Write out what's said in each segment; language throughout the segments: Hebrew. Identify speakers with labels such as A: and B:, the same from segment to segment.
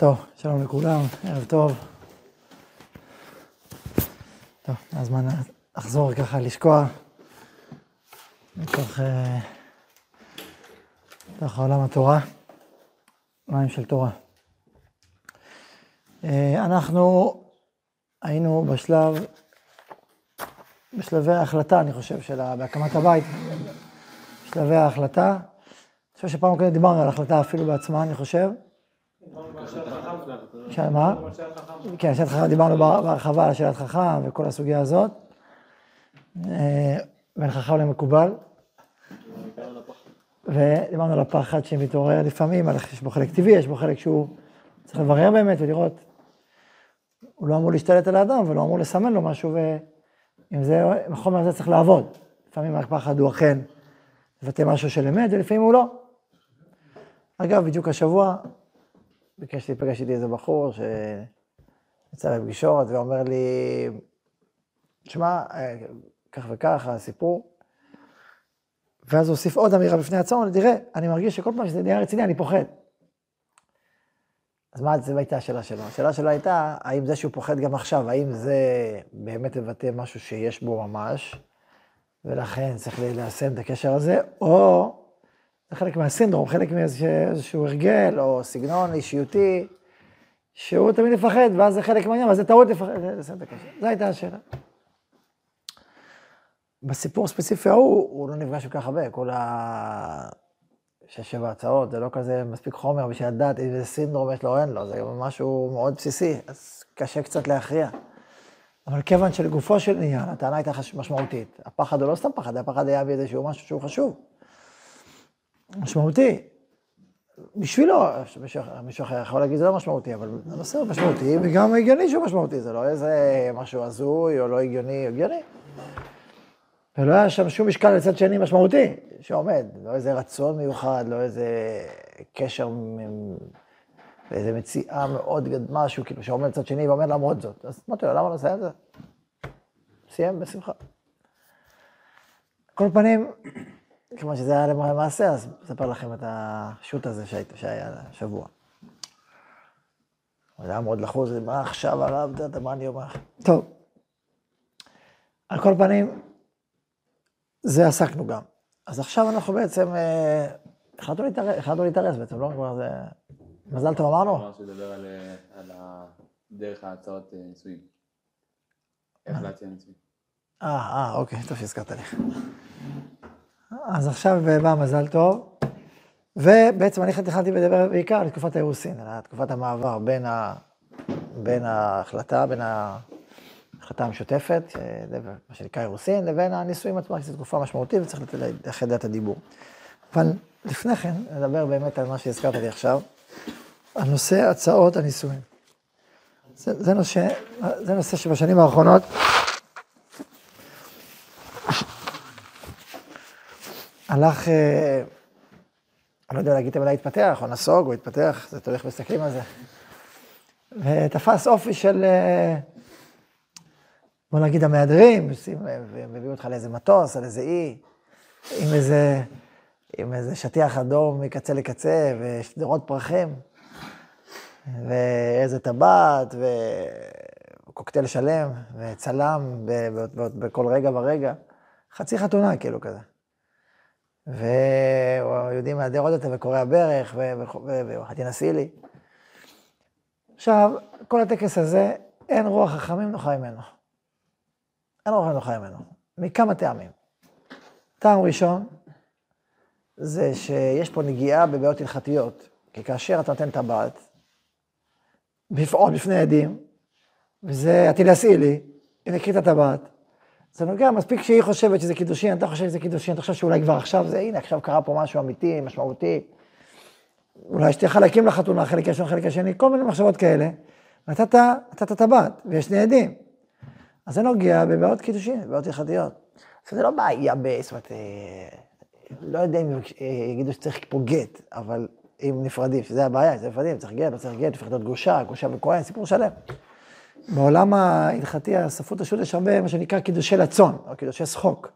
A: טוב, שלום לכולם, ערב טוב. טוב, הזמן לחזור ככה לשקוע מתוך, אה, מתוך עולם התורה, מים של תורה. אה, אנחנו היינו בשלב, בשלבי ההחלטה, אני חושב, של בהקמת הבית, בשלבי ההחלטה. אני חושב שפעם קודם דיברנו על ההחלטה אפילו בעצמה, אני חושב. מה? כן, שאלת חכם, דיברנו בהרחבה על שאלת חכם וכל הסוגיה הזאת. אה, בין חכם למקובל. ודיברנו על הפחד שמתעורר לפעמים, יש בו חלק טבעי, יש בו חלק שהוא צריך לברר באמת ולראות. הוא לא אמור להשתלט על האדם ולא אמור לסמן לו משהו, ועם זה, עם החומר הזה צריך לעבוד. לפעמים הפחד הוא אכן לבטא משהו של אמת, ולפעמים הוא לא. אגב, בדיוק השבוע ביקש להיפגש איתי איזה בחור שיצא לפגישות ואומר לי, תשמע, אה, כך וכך, הסיפור. ואז הוא הוסיף עוד אמירה בפני עצמו, תראה, אני מרגיש שכל פעם שזה נהיה רציני, אני פוחד. אז מה זו הייתה השאלה שלו? השאלה שלו הייתה, האם זה שהוא פוחד גם עכשיו, האם זה באמת מבטא משהו שיש בו ממש, ולכן צריך ליישם את הקשר הזה, או זה חלק מהסינדרום, חלק מאיזשהו הרגל או סגנון אישיותי, שהוא תמיד יפחד, ואז זה חלק מהעניין, אז זה טעות לפחד, את הקשר. זו הייתה השאלה. בסיפור הספציפי ההוא, הוא לא נפגש כל כך הרבה, כל ה... שש, שבע הצעות, זה לא כזה מספיק חומר בשביל לדעת איזה סינדרום יש לו או אין לו, זה משהו מאוד בסיסי, אז קשה קצת להכריע. אבל כיוון שלגופו של עניין, הטענה הייתה משמעותית. הפחד הוא לא סתם פחד, הפחד היה באיזשהו משהו שהוא חשוב. משמעותי. בשבילו, מישהו אחר יכול להגיד זה לא משמעותי, אבל הנושא הוא משמעותי, וגם הגיוני שהוא משמעותי, זה לא איזה משהו הזוי או לא הגיוני, הגיוני. ולא היה שם שום משקל לצד שני משמעותי שעומד, לא איזה רצון מיוחד, לא איזה קשר, איזה מציאה מאוד משהו כאילו שעומד לצד שני ואומר למרות זאת. אז אמרתי לו, למה לא עושה את זה? סיים בשמחה. כל פנים, כמו שזה היה למעשה, אז אספר לכם את השו"ת הזה שהיה השבוע. זה היה מאוד לחוץ, מה עכשיו הרב, אתה יודע מה אני אומר? טוב. על כל פנים, זה עסקנו גם. אז עכשיו אנחנו בעצם, אה, החלטנו להתארס בעצם, לא? כבר זה... מזל טוב אמרנו?
B: אמר שתדבר על דרך ההצעות אה, נישואים. איך להציע נישואים.
A: אה, אה, אוקיי, טוב שהזכרת לי. אז עכשיו בא מזל טוב, ובעצם אני התחלתי לדבר בעיקר על תקופת האירוסין, על תקופת המעבר בין, ה, בין ההחלטה, בין ההחלטה המשותפת, מה שנקרא אירוסין, לבין הנישואים עצמם, שזו תקופה משמעותית וצריך לאחד את הדיבור. אבל לפני כן, נדבר באמת על מה שהזכרת לי עכשיו, על נושא הצעות הנישואים. זה, זה, נושא, זה נושא שבשנים האחרונות הלך, אה, אני לא יודע להגיד אם המילה התפתח, או נסוג, או התפתח, זה תלוי איך מסתכלים על זה. ותפס אופי של, אה, בוא נגיד, המהדרים, ומביאו אותך לאיזה מטוס, על איזה אי, עם איזה, עם איזה שטיח אדום מקצה לקצה, ושדרות פרחים, ואיזה טבעת, וקוקטייל שלם, וצלם בכל רגע ורגע. חצי חתונה, כאילו, כזה. ויהודי מהדר עוד יותר וקורע ברך, ואחת ינסי לי. עכשיו, כל הטקס הזה, אין רוח חכמים נוחה ממנו. אין רוח נוחה ממנו, מכמה טעמים. טעם ראשון, זה שיש פה נגיעה בבעיות הלכתיות, כי כאשר אתה נותן טבעת, בפעול בפני עדים, וזה עתיד לי, אם הקריא את הטבעת, זה נוגע, מספיק שהיא חושבת שזה קידושין, אתה חושב שזה קידושין, אתה חושב שאולי כבר עכשיו זה, הנה, עכשיו קרה פה משהו אמיתי, משמעותי. אולי שתי חלקים לחתונה, חלק ראשון, חלק השני, כל מיני מחשבות כאלה. נתת, טבעת, ויש שני עדים. אז זה נוגע בבעיות קידושין, בבעיות הלכתיות. זה לא בעיה. זאת אומרת, אה, לא יודע אם יגידו שצריך פה גט, אבל אם נפרדים, שזה הבעיה, זה נפרדים, צריך גט, לא צריך גט, צריך להיות גרושה, גרושה וכהן, סיפור שלם. בעולם ההלכתי, הספרות השו"ת, יש הרבה מה שנקרא קידושי לצון, או קידושי צחוק.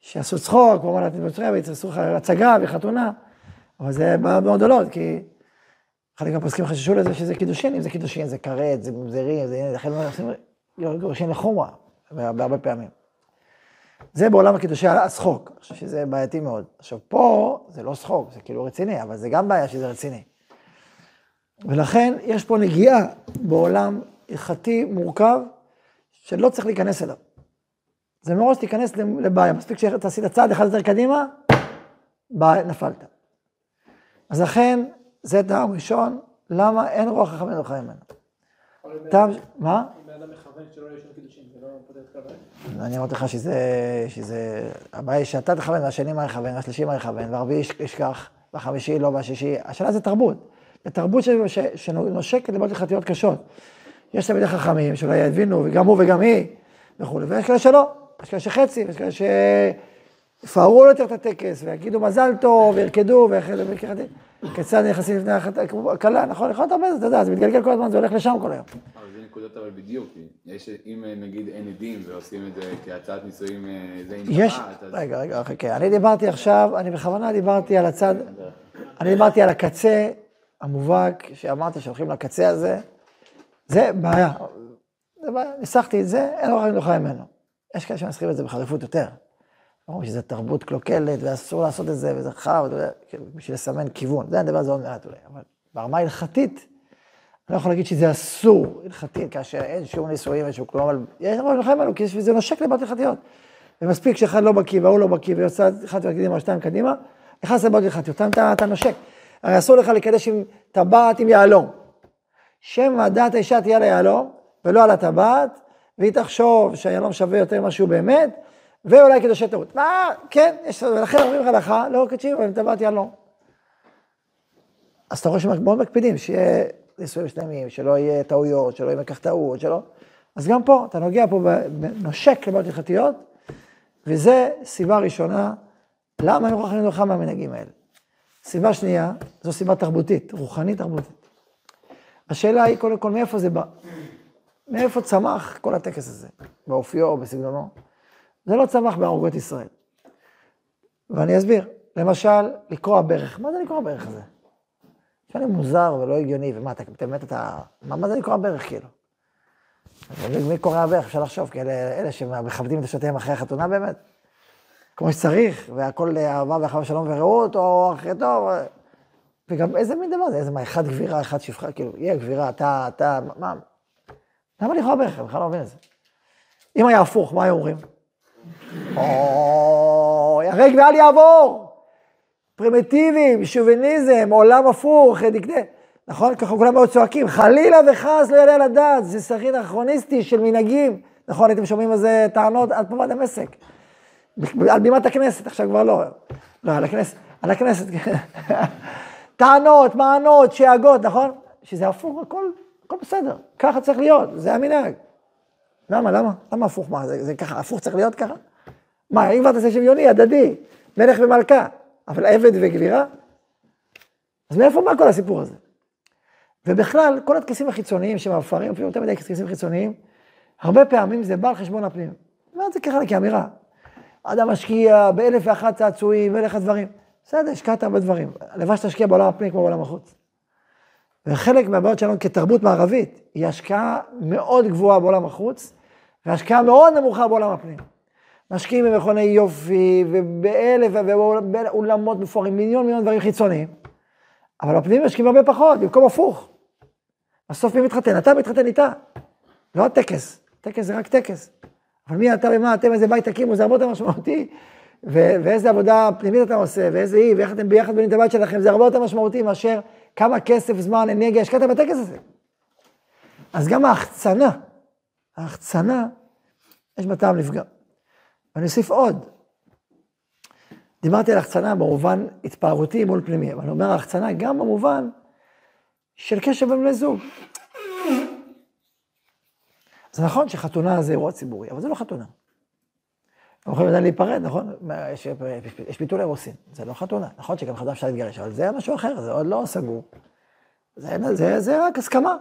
A: שעשו צחוק, כמו מצריה, ויצעשו לך הצגה וחתונה, אבל זה בעיה מאוד גדולות, כי חלק מהפוסקים חששו לזה שזה קידושין, אם זה קידושין, זה כרת, זה ממזרים, זה לכן עושים גירושין לחומרה, בהרבה פעמים. זה בעולם הקידושי השחוק, אני חושב שזה בעייתי מאוד. עכשיו, פה זה לא שחוק, זה כאילו רציני, אבל זה גם בעיה שזה רציני. ולכן יש פה נגיעה בעולם הלכתי מורכב, שלא צריך להיכנס אליו. זה מראש תיכנס לבעיה, מספיק שעשית צעד אחד יותר קדימה, נפלת. אז לכן, זה טעם ראשון, למה אין רוח חכם ולא חיים ממנו. טעם, מה?
C: אם בן אדם מכוון שלא יהיה שם קידושים, זה לא את הכוונה?
A: אני אמרתי לך שזה, שזה, הבעיה היא שאתה תכוון, והשני מה יכוון, והשלישי מה יכוון, והרביעי ישכח, והחמישי לא, והשישי, השאלה זה תרבות. זה תרבות שנושקת לבעיות הלכתיות קשות. יש תלמידי חכמים שאולי יבינו, וגם הוא וגם היא, וכולי, ויש כאלה שלא, יש כאלה שחצי, ויש כאלה שיפארו יותר את הטקס, ויגידו מזל טוב, וירקדו, וכיוצא, כיצד נכנסים לפני הכלה, נכון, יכול להיות הרבה, אתה יודע, זה מתגלגל כל הזמן, זה הולך לשם כל היום.
B: אבל זה נקודות אבל בדיוק, יש, אם נגיד אין עדים ועושים את זה כהצעת נישואים, אה, זה עם
A: יש,
B: אז...
A: רגע, רגע, חכה, אני דיברתי עכשיו, אני בכוונה דיברתי על הצד, אני דיברתי על הקצה המובהק, שאמרתי שהולכים לקצה הזה, זה בעיה. זה בעיה, ניסחתי את זה, אין אורח מנוחה ממנו. יש כאלה שמנסחים את זה בחריפות יותר. אומרים שזו תרבות קלוקלת, ואסור לעשות את זה, וזה חר, כאילו, בשביל לסמן כיוון. זה נדבר על זה עוד מעט אולי, אבל ברמה ההלכתית, אני לא יכול להגיד שזה אסור הלכתית, כאשר אין שום נישואים ושום כלום, אבל יש אורח מנוחה ממנו, כי זה נושק לבעיות הלכתיות. ומספיק שאחד לא בקיא וההוא לא בקיא, ויוצא אחד קדימה או שתיים קדימה, נכנס לבעיות הלכתיות, אתה נושק. הרי אסור לך לקדש עם טבעת עם יהלום. שם דעת האישה תהיה על היהלום, ולא על הטבעת, והיא תחשוב שהיהלום שווה יותר ממה שהוא באמת, ואולי קידושי טעות. מה, כן, יש, ולכן אומרים הלכה, לא קדשים, אבל טבעת יהלום. אז אתה רואה שהם מאוד מקפידים, שיהיה נישואים שלמים, שלא יהיה טעויות, שלא יהיה מקח טעות, שלא... אז גם פה, אתה נוגע פה, נושק לבעיות הלכתיות, וזה סיבה ראשונה, למה הם רוחמים לך מהמנהגים האלה. סיבה שנייה, זו סיבה תרבותית, רוחנית תרבותית. השאלה היא, קודם כל, מאיפה זה בא? מאיפה צמח כל הטקס הזה? באופיו, בסגנונו? זה לא צמח בערוגות ישראל. ואני אסביר. למשל, לקרוע ברך. מה זה לקרוע ברך הזה? נשמע לי מוזר ולא הגיוני, ומה, אתה באמת אתה... מה, מה זה לקרוע ברך, כאילו? מי קורע ברך? אפשר לחשוב, כי אלה, שמכבדים את נשותיהם אחרי החתונה באמת. כמו שצריך, והכל אהבה ואחווה שלום ורעות, או אחרי טוב. וגם איזה מין דבר זה, איזה מה, אחד גבירה, אחד שפחה, כאילו, יהיה גבירה, אתה, אתה, מה, למה לכאורה ברך? אני בכלל לא מבין את זה. אם היה הפוך, מה היו אומרים? או, ירק ואל יעבור. פרימיטיבים, שוביניזם, עולם הפוך, דקנה. נכון? ככה כולם מאוד צועקים, חלילה וחס לא יעלה על הדעת, זה סכין ארכרוניסטי של מנהגים. נכון, הייתם שומעים על זה טענות עד פה ועד דמשק. על בימת הכנסת, עכשיו כבר לא. לא, על הכנסת, על הכנסת, כן. טענות, מענות, שאגות, נכון? שזה הפוך, הכל, הכל בסדר. ככה צריך להיות, זה המנהג. למה, למה? למה הפוך? מה, זה, זה ככה, הפוך צריך להיות ככה? מה, אם כבר תעשה שוויוני, הדדי, מלך ומלכה, אבל עבד וגבירה? אז מאיפה בא כל הסיפור הזה? ובכלל, כל הטקסים החיצוניים שמאפרים, אפילו יותר מדי טקסים חיצוניים, הרבה פעמים זה בא על חשבון הפנים. אני אומר את זה ככה כאמירה. אדם משקיע באלף ואחת צעצועים, באלף ואחת דברים. בסדר, השקעת הרבה דברים. הלוואי שתשקיע בעולם הפנים כמו בעולם החוץ. וחלק מהבעיות שלנו כתרבות מערבית, היא השקעה מאוד גבוהה בעולם החוץ, והשקעה מאוד נמוכה בעולם הפנים. משקיעים במכוני יופי, ובאלף, ובאולמות מפוארים, מיליון מיליון דברים חיצוניים. אבל הפנים משקיעים הרבה פחות, במקום הפוך. בסוף מי מתחתן? אתה מתחתן איתה. לא הטקס, טקס זה רק טקס. אבל מי אתה ומה אתם, איזה בית תקימו, זה הרבה יותר משמעותי. ו- ואיזה עבודה פנימית אתה עושה, ואיזה היא, ואיך אתם ביחד בונים את הבית שלכם, זה הרבה יותר משמעותי מאשר כמה כסף, זמן, אנרגיה השקעת בטקס הזה. אז גם ההחצנה, ההחצנה, יש בה טעם לפגם. ואני אוסיף עוד. דיברתי על החצנה במובן התפארותי מול פנימי, אבל אני אומר החצנה גם במובן של קשר בין בני זוג. זה נכון שחתונה זה אירוע ציבורי, אבל זה לא חתונה. הם יכולים עדיין להיפרד, נכון? יש, יש ביטול אירוסין, זה לא חתונה. נכון שגם חתונה אפשר להתגרש, אבל זה משהו אחר, זה עוד לא סגור. זה, זה, זה רק הסכמה.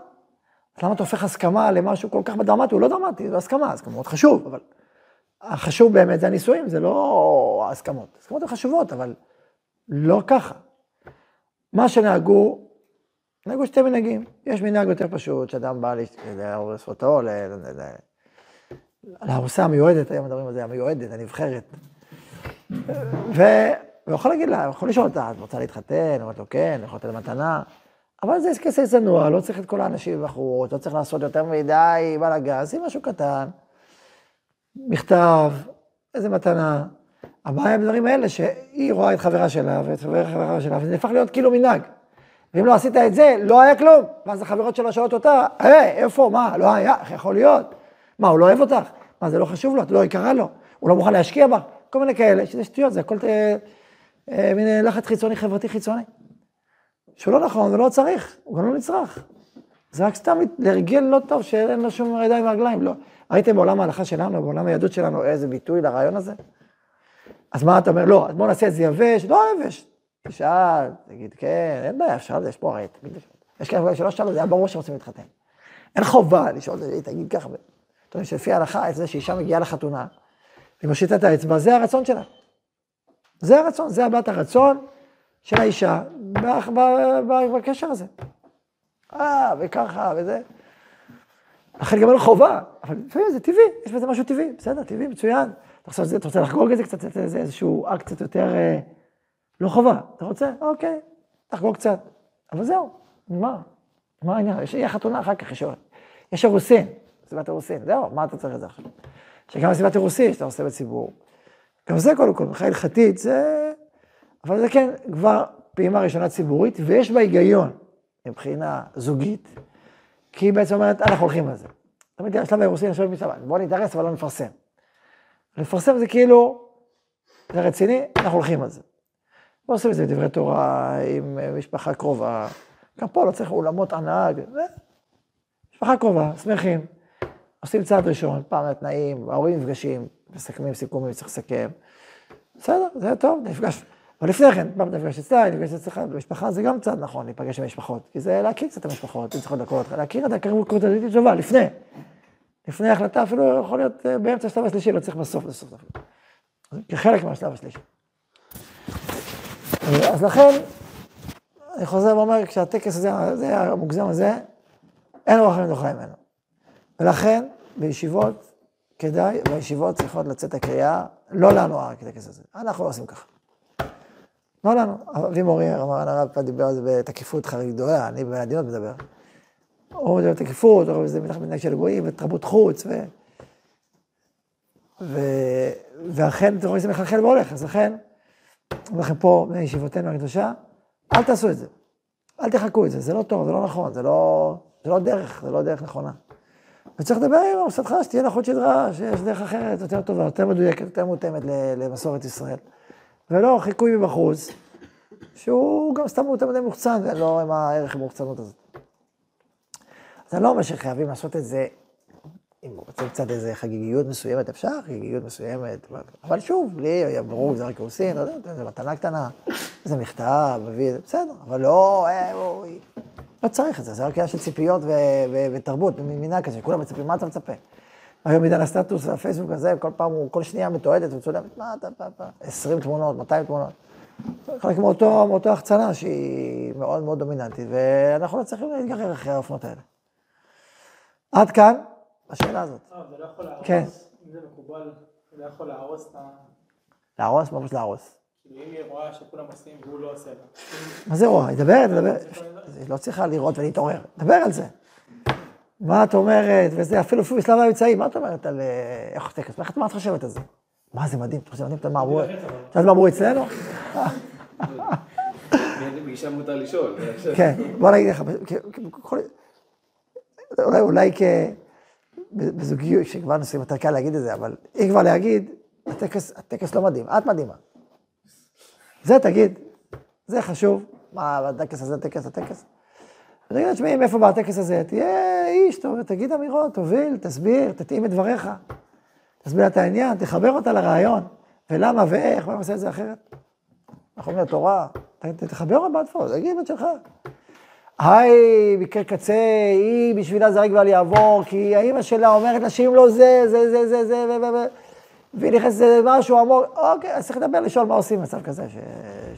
A: אז למה אתה הופך הסכמה למשהו כל כך דרמטי? הוא לא דרמטי, זה הסכמה, הסכמה מאוד חשוב, אבל החשוב באמת זה הנישואים, זה לא ההסכמות. הסכמות הן חשובות, אבל לא ככה. מה שנהגו נהגו שתי מנהגים. יש מנהג יותר פשוט, שאדם בא להרוס אותו, לארוסה המיועדת, היום מדברים על זה, המיועדת, הנבחרת. והוא יכול להגיד לה, הוא יכול לשאול אותה, את רוצה להתחתן? אומרת לו, כן, יכול לתת מתנה. אבל זה כסף צנוע, לא צריך את כל האנשים בחורות, לא צריך לעשות יותר מדי בלאגן, שים משהו קטן, מכתב, איזה מתנה. הבעיה בדברים האלה, שהיא רואה את חברה שלה, ואת חברה חברה שלה, וזה נהפך להיות כאילו מנהג. ואם לא עשית את זה, לא היה כלום. ואז החברות שלה שואלות אותה, היי, איפה, מה, לא היה, איך יכול להיות? מה, הוא לא אוהב אותך? מה, זה לא חשוב לו, את לא יקרה לו? הוא לא מוכן להשקיע בך? כל מיני כאלה, שזה שטויות, זה הכל אה, אה, מין לחץ חיצוני, חברתי חיצוני. שהוא לא נכון ולא צריך, הוא גם לא נצרך. זה רק סתם להרגל לא טוב, שאין לו שום ידיים ורגליים, לא. ראיתם בעולם ההלכה שלנו, בעולם היהדות שלנו, איזה ביטוי לרעיון הזה? אז מה אתה אומר? לא, אז בוא נעשה את זה יבש, לא יבש. תשאל, תגיד כן, אין בעיה, אפשר, יש פה הרי, תגיד, יש כאלה שלא שאלו, זה היה ברור שרוצים להתחתן. אין חובה לשאול, תגיד ככה. אתה יודע שלפי ההלכה, את זה שאישה מגיעה לחתונה, היא מושיטה את האצבע, זה הרצון שלה. זה הרצון, זה הבעת הרצון של האישה בקשר הזה. אה, וככה, וזה. לכן גם אין חובה, אבל לפעמים זה טבעי, יש בזה משהו טבעי, בסדר, טבעי, מצוין. רוצה, אתה רוצה לחגוג את זה קצת, לזה איזשהו אקט קצת יותר, אה, לא חובה. אתה רוצה? אוקיי, תחגוג קצת. אבל זהו, מה? מה העניין? יש חתונה אחר כך, יש אירוסין, מסיבת אירוסין, זהו, מה אתה צריך את זה עכשיו? שגם מסיבת אירוסין שאתה עושה בציבור, גם זה קודם כל, מבחינה הלכתית, זה... אבל זה כן כבר פעימה ראשונה ציבורית, ויש בה היגיון מבחינה זוגית, כי היא בעצם אומרת, אנחנו הולכים על זה. תמיד השלב האירוסין, עכשיו מצווה, בוא נתארס אבל לא נפרסם. לפרסם זה כאילו, זה רציני, אנחנו הולכים על זה. ועושים את זה בדברי תורה, עם אה, משפחה קרובה. גם פה לא צריך אולמות ענק, זה משפחה קרובה, שמחים. עושים צעד ראשון, פעם התנאים, ההורים נפגשים, מסכמים סיכומים, צריך לסכם. בסדר, זה טוב, נפגש. אבל לפני כן, פעם נפגש אצלה, נפגש אצלך, במשפחה זה גם צעד נכון, להיפגש עם משפחות. כי זה להכיר קצת את המשפחות, אם צריכות לקרוא אותך, להכיר את הכרות קבוצתית טובה, לפני. לפני ההחלטה אפילו יכול להיות אה, באמצע השלב השלישי, לא צריך בסוף, בסוף. כחלק מהשלב השלישי. אז לכן, אני חוזר ואומר, כשהטקס הזה, זה המוגזם הזה, אין רוח מנוחה ממנו. ולכן, בישיבות, כדאי, בישיבות צריכות לצאת הקריאה, לא לנו הטקס הזה, אנחנו לא עושים ככה. לא לנו. אבי מורי, אמרן הרב פעם דיבר על זה בתקיפות חריג גדולה, אני בעדינות מדבר. הוא מדבר בתקיפות, הוא זה מנהג של גויים, ותרבות חוץ, ו... ו... ואכן, אתם רואים שזה מחלחל והולך, אז לכן, אני אומר לכם פה, בישיבותינו הקדושה, אל תעשו את זה. אל תחכו את זה, זה לא טוב, זה לא נכון, זה לא, זה לא דרך, זה לא דרך נכונה. וצריך לדבר עם המוסדך, שתהיה לך עוד שדרה, שיש דרך אחרת, יותר טובה, יותר מדויקת, יותר מותאמת למסורת ישראל. ולא חיקוי מבחוץ, שהוא גם סתם יותר מדי מוחצן, ולא עם הערך המוחצנות הזאת. אני לא אומר שחייבים לעשות את זה, אם רוצים קצת איזה חגיגיות מסוימת, אפשר חגיגיות מסוימת, אבל שוב, לי ברור, זה רק עושים, לא יודע, זה מתנה קטנה, זה מכתב, מביא, בסדר, אבל לא, אה, אוי, לא צריך את זה, זה רק עניין של ציפיות ותרבות, מנהג כזה, כולם מצפים, מה אתה מצפה? היום עידן הסטטוס והפייסבוק הזה, כל פעם הוא, כל שנייה מתועדת וצולם, מה אתה, פעם, פעם, 20 תמונות, 200 תמונות. חלק מאותו, מאותו החצנה שהיא מאוד מאוד דומיננטית, ואנחנו לא צריכים להתגרר אחרי האופנות האלה. עד כאן, השאלה הזאת.
C: אה, זה לא יכול להרוס,
A: כן.
C: אם זה מקובל, זה לא יכול להרוס את ה...
A: להרוס? מה פשוט להרוס?
C: כאילו, אם היא רואה שכולם עושים והוא לא עושה לה.
A: מה זה רואה? היא מדברת, מדברת. היא לא צריכה לראות ולהתעורר, דבר על זה. מה את אומרת, וזה אפילו אפילו בשלב האמצעי, מה את אומרת על אה, איך טקס? איך את- מה את חושבת על זה? מה זה מדהים, חושב מדהים, אתה יודע מה אמרו, אתה יודע מה אמרו אצלנו?
B: באיזה פגישה מותר לשאול?
A: כן, בוא נגיד לך, אולי, אולי כ... בזוגיות, שכבר נושאים יותר קל להגיד את זה, אבל אם כבר להגיד, הטקס, הטקס לא מדהים, את מדהימה. זה תגיד, זה חשוב. מה, הטקס הזה, הטקס, הטקס? תגיד, תשמעי, מאיפה בא הטקס הזה? תהיה איש, תגיד אמירות, תוביל, תסביר, תתאים את דבריך. תסביר את העניין, תחבר אותה לרעיון. ולמה ואיך, מה עושה את זה אחרת? אנחנו אומרים לתורה, תחבר אותה בעדפו, תגיד את שלך. היי, מקרה קצה, היא בשבילה זה רק ואל יעבור, כי האימא שלה אומרת לה שאם לא זה, זה, זה, זה, זה, ו... ו... ו... והיא נכנסת למשהו עמוק, אוקיי, אז צריך לדבר, לשאול מה עושים במצב כזה, ש,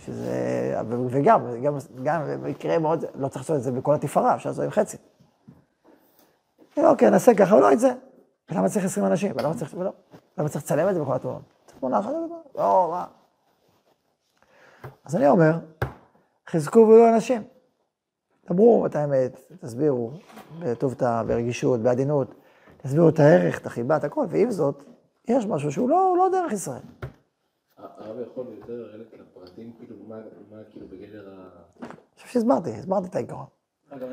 A: שזה, וגם, גם, גם במקרה מאוד, לא צריך לעשות את זה בכל התפארה, אפשר לעשות עם חצי. אוקיי, נעשה ככה, אבל לא את זה. למה צריך 20 אנשים? ולמה צריך, ולא, למה צריך לצלם את זה בכל התמונות? תמונה אחת, לא, מה? אז אני אומר, חזקו ויהיו אנשים. דברו את האמת, תסבירו, בטובתא, ברגישות, בעדינות, תסבירו את הערך, את החיבה, את הכל, ועם זאת, יש משהו שהוא לא, לא דרך ישראל.
B: הרב יכול יותר לרדת לפרטים, כאילו, מה מה כאילו בגדר ה...
A: אני חושב שהסברתי, הסברתי את העיקרון.
D: רגע,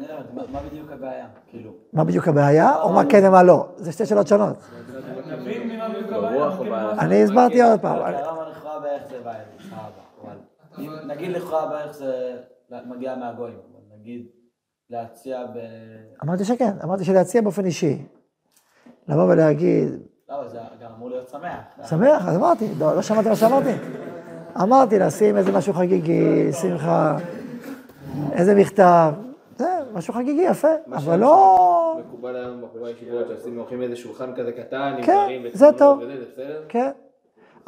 D: מה- בדיוק הבעיה? כאילו,
A: מה בדיוק הבעיה, או מה כן ומה לא? זה שתי שאלות שונות.
B: ב-
A: אני הסברתי עוד פעם.
D: הרב לכאורה בערך זה בעיה, נגיד לכאורה בערך זה מגיע מהגויים, נגיד להציע ב...
A: אמרתי שכן, אמרתי שלהציע באופן אישי. לבוא ולהגיד,
D: לא, זה גם אמור להיות שמח.
A: שמח, אז אמרתי, לא, לא שמעת מה שאמרתי? אמרתי, לשים איזה משהו חגיגי, שמחה, איזה מכתב, זה משהו חגיגי, יפה, אבל לא...
B: מקובל היום בחורי הישיבות שעושים, הולכים איזה שולחן כזה קטן, עם
A: כן,
B: דברים
A: זה
B: ותמונות
A: טוב.
B: וזה, זה בסדר?
A: כן.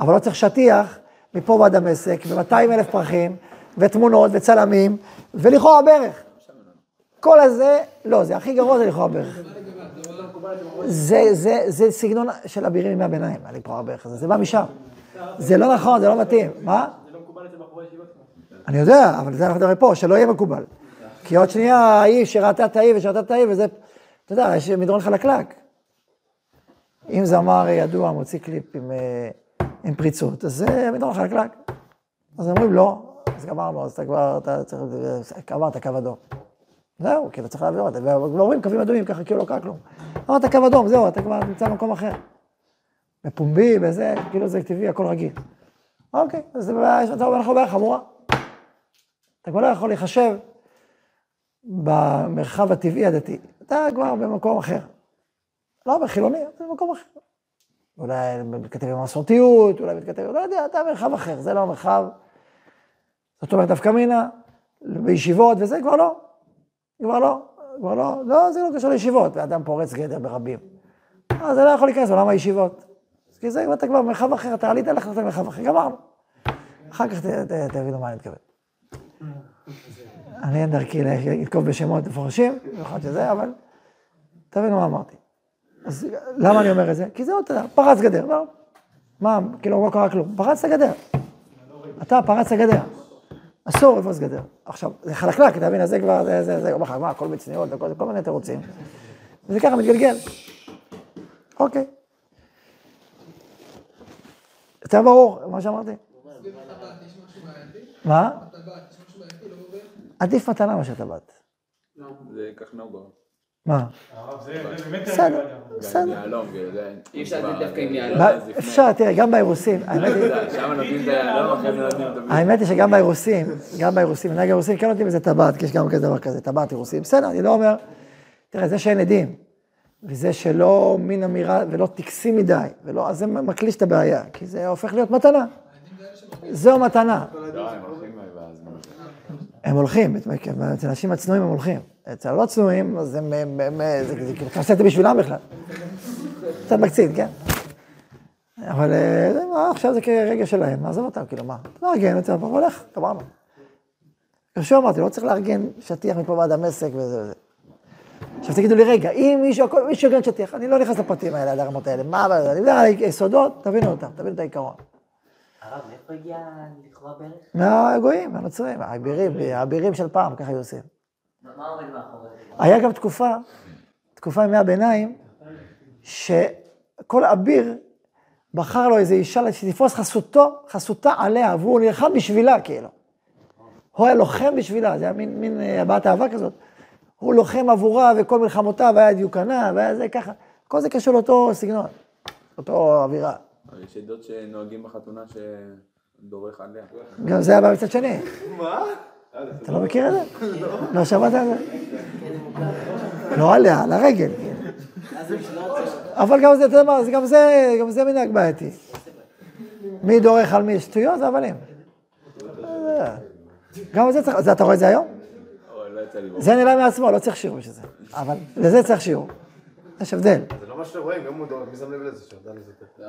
A: אבל לא צריך שטיח מפה ועד דמשק, ו-200 אלף פרחים, ותמונות, וצלמים, ולכאורה ברך. כל הזה, לא, זה הכי גרוע זה לכאורה ברך. זה, זה, זה סגנון של אבירים מימי הביניים, לכאורה ברך הזה, זה בא משם. זה לא נכון, זה לא מתאים. מה?
C: זה לא מקובל אצל בחורי ישיבות.
A: אני יודע, אבל זה אנחנו מדברים פה, שלא יהיה מקובל. כי עוד שנייה ההיא שראתה את ההיא ושראתה את ההיא, וזה, אתה יודע, יש מדרון חלקלק. אם זמר ידוע מוציא קליפ עם, אה, עם פריצות, אז זה מדרון חלקלק. אז אומרים לא, אז גמרנו, אז אתה כבר, אתה צריך, עברת קו אדום. זהו, כאילו צריך להעביר אותה, ואומרים קווים אדומים ככה, כאילו לא קרה כלום. עברת קו אדום, זהו, אתה כבר נמצא במקום אחר. בפומבי, בזה, כאילו זה טבעי, הכל רגיל. אוקיי, אז אתה אומר, אנחנו בעיה חמורה. אתה כבר לא יכול להיחשב במרחב הטבעי הדתי. אתה כבר במקום אחר. לא בחילוני, אתה במקום אחר. אולי מתכתב עם המסורתיות, אולי מתכתב, לא יודע, אתה במרחב אחר, זה לא המרחב. זאת אומרת, דווקא מינה, בישיבות וזה, כבר לא. כבר לא, כבר לא, לא, זה לא קשור לישיבות, ואדם פורץ גדר ברבים. אז זה לא יכול להיכנס לעולם הישיבות. כי זה, אתה כבר במרחב אחר, אתה עלית לך למרחב אחר, גמרנו. אחר כך תבינו מה אני מתכוון. אני אין דרכי לנקוב בשמות מפורשים, במיוחד שזה, אבל תבינו מה אמרתי. אז למה אני אומר את זה? כי זה עוד, פרץ גדר, לא? מה, כאילו לא קרה כלום, פרצת גדר. אתה פרצת גדר. אסור לפרוץ גדר. עכשיו, זה חלקלק, אתה מבין, זה כבר, זה, זה, זה, אומר לך, מה, הכל בצניעות, הכל, כל מיני תירוצים. וזה ככה מתגלגל. אוקיי. יותר ברור, מה שאמרתי? מה? עדיף מתנה מאשר טבעת.
B: זה כך נהוג.
A: מה? בסדר, בסדר.
B: כאילו.
E: אי אפשר להגיד דווקא עם יהלום.
A: ב- אפשר, תראה, גם באירוסים, האמת היא, היא שגם באירוסים, גם באירוסים, מנהג האירוסים כן נותנים איזה טבעת, כי יש גם כזה דבר כזה, טבעת אירוסים. בסדר, אני לא אומר, תראה, זה שאין עדים, וזה שלא מין אמירה, ולא טקסי מדי, ולא, אז זה מקליש את הבעיה, כי זה הופך להיות מתנה. זו מתנה.
B: לא, הם הולכים ואז...
A: הם הולכים, אצל האנשים הצנועים הם הולכים. אצל הלא צנועים, אז הם, הם, הם, זה, זה, כאילו, אתה זה בשבילם בכלל. קצת מקצין, כן? אבל אה, עכשיו זה כרגע שלהם, נעזוב אותם, כאילו, מה? לארגן את זה, אבל הולך, גמרנו. כמו שאמרתי, לא צריך לארגן שטיח מפה ועד דמשק וזה וזה. עכשיו תגידו לי, רגע, אם מישהו, מישהו ארגן שטיח, אני לא נכנס לפרטים האלה, עד הרמות האלה, מה, אני מדבר על היסודות, תבינו אותם, תבינו את העיקרון.
E: הרב, מאיפה הגיע לכאורה בערך?
A: מהגויים, מהנוצרים, האבירים, האבירים של פעם, ככה היו עושים.
E: מה עומד מאחורי זה?
A: היה גם תקופה, תקופה ימי הביניים, שכל אביר בחר לו איזו אישה שתתפוס חסותו, חסותה עליה, והוא נלחם בשבילה, כאילו. הוא היה לוחם בשבילה, זה היה מין, מין אה, הבעת אהבה כזאת. הוא לוחם עבורה, וכל מלחמותיו היה דיוקנה, והיה זה ככה. כל זה קשור לאותו סגנון, אותו אווירה.
B: אבל יש עדות שנוהגים בחתונה שדורך עליה.
A: גם זה היה בא מצד שני. מה? אתה לא מכיר את זה? לא שמעת על זה? לא עליה, על הרגל. אבל גם זה, אתה יודע מה, גם זה, גם זה מנהג בעייתי. מי דורך על מי? שטויות זה הבלים. גם זה צריך, זה אתה רואה את זה היום?
B: לא.
A: זה נראה מעצמו, לא צריך שיעור בשביל זה. אבל לזה צריך שיעור. יש הבדל.
F: זה לא מה שרואים, גם מודעות, מי שם לב לזה? שיודע לזה.
E: לא,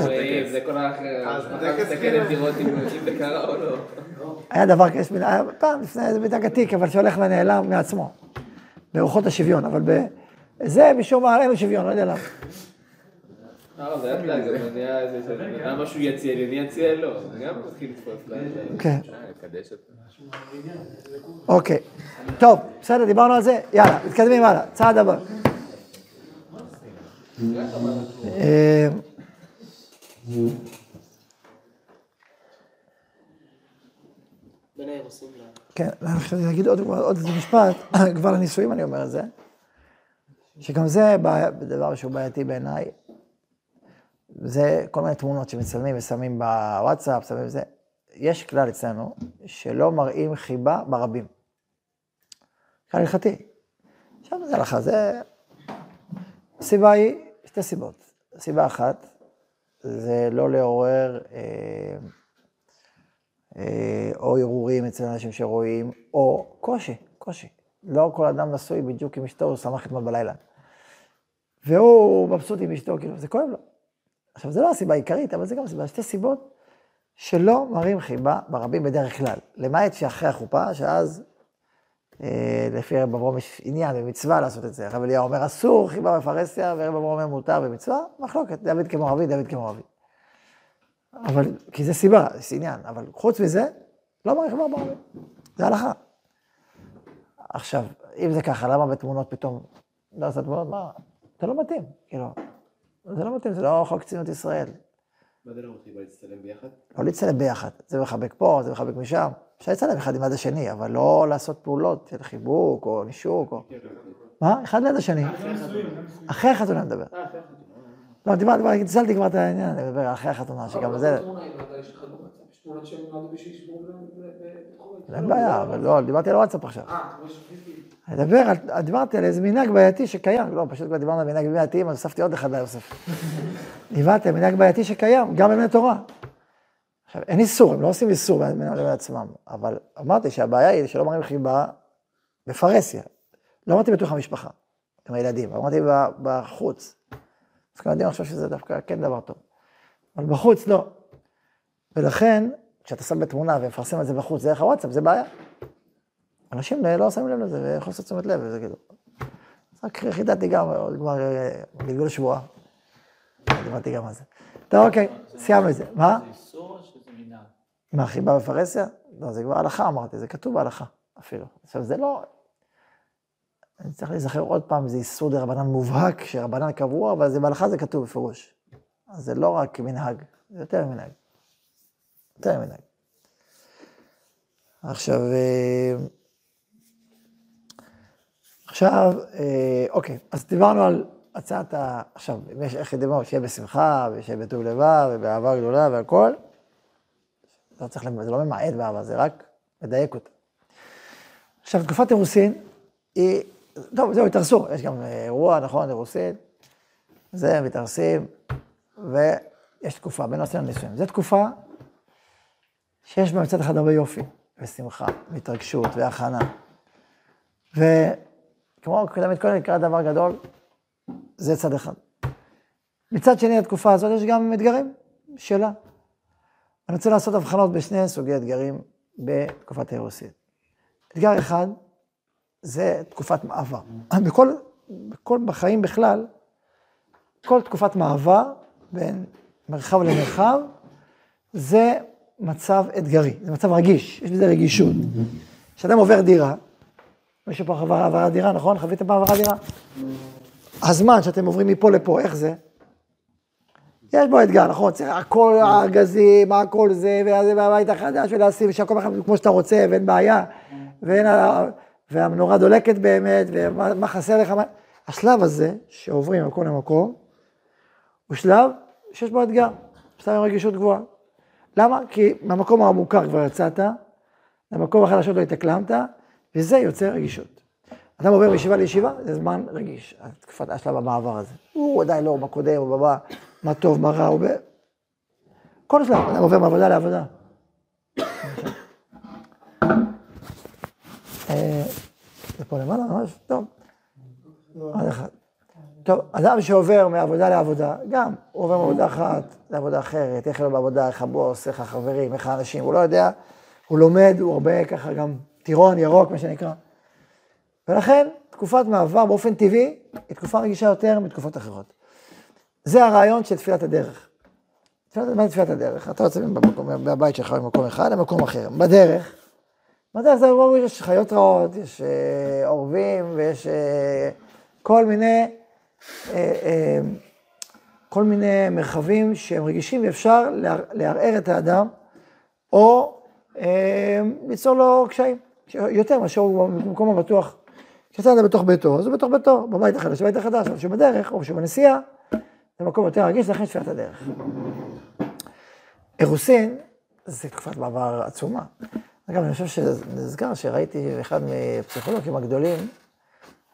E: לא, רואים, זה כל האחר.
F: אז
E: אתה
F: בטקס
E: מסתכל
F: כאילו.
E: לראות אם אם זה קרה או לא.
A: היה דבר, היה פעם לפני, זה מנהג עתיק, אבל שהולך ונעלם מעצמו. ברוחות השוויון, אבל בזה משום מה אין לו שוויון, לא יודע למה.
E: אה, זה היה גם שהוא יציע לי, אני אציע לו. זה גם מתחיל לתפוס לה.
A: כן. אוקיי. טוב, בסדר, דיברנו על זה, יאללה, מתקדמים הלאה, צעד הבא. אה,
G: בין האירוסים ל...
A: כן, אני להגיד עוד, איזה משפט, כבר לנישואים אני אומר את זה, שגם זה דבר שהוא בעייתי בעיניי. זה כל מיני תמונות שמצלמים ושמים בוואטסאפ, שמים זה. יש כלל אצלנו שלא מראים חיבה ברבים. כלל הלכתי. עכשיו זה הלכה, זה... הסיבה היא שתי סיבות. סיבה אחת, זה לא לעורר אה, אה, או הרהורים אצל אנשים שרואים, או קושי, קושי. לא כל אדם נשוי בדיוק עם אשתו, הוא שמח אתמול בלילה. והוא מבסוט עם אשתו, כאילו, זה כואב לו. עכשיו, זו לא הסיבה העיקרית, אבל זה גם סיבה, שתי סיבות שלא מראים חיבה ברבים בדרך כלל. למעט שאחרי החופה, שאז, לפי רב אברום יש עניין ומצווה לעשות את זה. הרב אליהו אומר אסור חיבה בפרהסיה, ורב אברום אומר מותר במצווה, מחלוקת, דוד כמו רבי, דוד כמו רבי. אבל, כי זה סיבה, זה עניין, אבל חוץ מזה, לא מראים חיבה ברבים. זה הלכה. עכשיו, אם זה ככה, למה בתמונות פתאום לא עושה תמונות? מה? זה לא מתאים, כאילו. זה לא מתאים, זה לא חוק ציונות ישראל.
B: מה זה לא מתחיל להצטלם ביחד?
A: לא להצטלם ביחד, זה מחבק פה, זה מחבק משם. אפשר להצטלם אחד עם יד השני, אבל לא לעשות פעולות של חיבוק או נישוק או... מה? אחד ליד השני. אחרי החתונה נדבר. לא, דיברתי, כבר הצלתי כבר את העניין, אני מדבר אחרי החתונה, שגם זה... אין בעיה, אבל לא, דיברתי על וואטסאפ עכשיו. אני מדבר, על- דיברתי על איזה מנהג בעייתי שקיים, לא, פשוט כבר דיברנו על מנהג בעייתיים, אז הוספתי עוד אחד ליוסף. דיברתי על מנהג בעייתי שקיים, גם בבני תורה. עכשיו, אין איסור, הם לא עושים איסור לבין עצמם, אבל אמרתי שהבעיה היא שלא מראים חיבה בפרהסיה. לא אמרתי בתוך המשפחה, עם הילדים, אמרתי בחוץ. אז ילדים אני חושב שזה דווקא כן דבר טוב. אבל בחוץ לא. ולכן, כשאתה שם בתמונה ומפרסם את זה בחוץ דרך הוואטסאפ, זה בעיה. אנשים לא שמים לב לזה וחוסר תשומת לב, וזה כאילו. רק חידדתי גם, עוד כבר אה, גלגול שבועה. דיברתי גם על זה. טוב, אוקיי, סיימנו את זה. מה?
D: זה איסור או שזה מנהג?
A: מה, חיבה בפרהסיה? לא, זה כבר הלכה אמרתי, זה כתוב בהלכה אפילו. עכשיו, זה לא... אני צריך להיזכר עוד פעם, זה איסור דה רבנן מובהק, שרבנן קבוע, אבל זה בהלכה זה כתוב בפירוש. אז זה לא רק מנהג, זה יותר ממנהג. יותר ממנהג. עכשיו, אה, עכשיו, אה, אוקיי, אז דיברנו על הצעת ה... עכשיו, אם יש איך דיברנו, שיהיה בשמחה, ושיהיה בטוב לבב, ובאהבה גדולה והכל, לא צריך, זה לא ממעט באהבה, זה רק מדייק אותה. עכשיו, תקופת אירוסין היא, טוב, זהו, התארסו, יש גם אה, אירוע, נכון, אירוסין, זה, מתארסים, ויש תקופה בין נושאים לנישואים. זו תקופה שיש בה מצד אחד הרבה יופי, ושמחה, והתרגשות, והכנה. וכמו תמיד קודם נקרא דבר גדול, זה צד אחד. מצד שני, התקופה הזאת יש גם אתגרים שלה. אני רוצה לעשות הבחנות בשני סוגי אתגרים בתקופת האירוסין. אתגר אחד, זה תקופת מעבר. בכל, בכל, בחיים בכלל, כל תקופת מעבר בין מרחב למרחב, זה מצב אתגרי, זה מצב רגיש, יש בזה רגישות. כשאדם עובר דירה, מישהו פה עבר העברת דירה, נכון? חוויתם פעם העברת דירה? הזמן שאתם עוברים מפה לפה, איך זה? יש בו אתגר, נכון? צריך הכל הארגזים, הכל זה, וזה והבית החדש, ולשים שהכל בכלל כמו שאתה רוצה, ואין בעיה, ואין, והמנורה דולקת באמת, ומה מה חסר לך. השלב הזה, שעוברים ממקום למקום, הוא שלב שיש בו אתגר, שלב עם רגישות גבוהה. למה? כי מהמקום המוכר כבר יצאת, למקום החדשות לא התאקלמת, וזה יוצר רגישות. אדם עובר מישיבה לישיבה, זה זמן רגיש, תקופת השלב המעבר הזה. הוא עדיין לא בקודם או בבא, מה טוב, מה רע, הוא ב... כל שלב, אדם עובר מעבודה לעבודה. אה, זה פה למעלה ממש, טוב. עוד אחד. טוב, אדם שעובר מעבודה לעבודה, גם, הוא עובר מעבודה אחת לעבודה אחרת, איך לו בעבודה, איך הבוס, איך החברים, איך האנשים, הוא לא יודע, הוא לומד, הוא הרבה ככה גם טירון, ירוק, מה שנקרא. ולכן, תקופת מעבר באופן טבעי, היא תקופה רגישה יותר מתקופות אחרות. זה הרעיון של תפילת הדרך. תפילת, מה זה תפילת הדרך? אתה יוצא מהבית שלך ממקום אחד למקום אחר. בדרך, בדרך זה ברור, יש חיות רעות, יש אה, עורבים ויש אה, כל מיני, אה, אה, כל מיני מרחבים שהם רגישים ואפשר לער- לערער את האדם או אה, ליצור לו קשיים, יותר מאשר הוא במקום הבטוח. כשיצא אדם בתוך ביתו, אז הוא בתוך ביתו, בבית החדש, בבית החדש, אבל כשהוא בדרך או כשהוא בנסיעה, זה מקום יותר רגיש, לכן תפילת הדרך. אירוסין זה תקופת מעבר עצומה. אגב, אני חושב שנזכר שראיתי אחד מהפסיכולוגים הגדולים,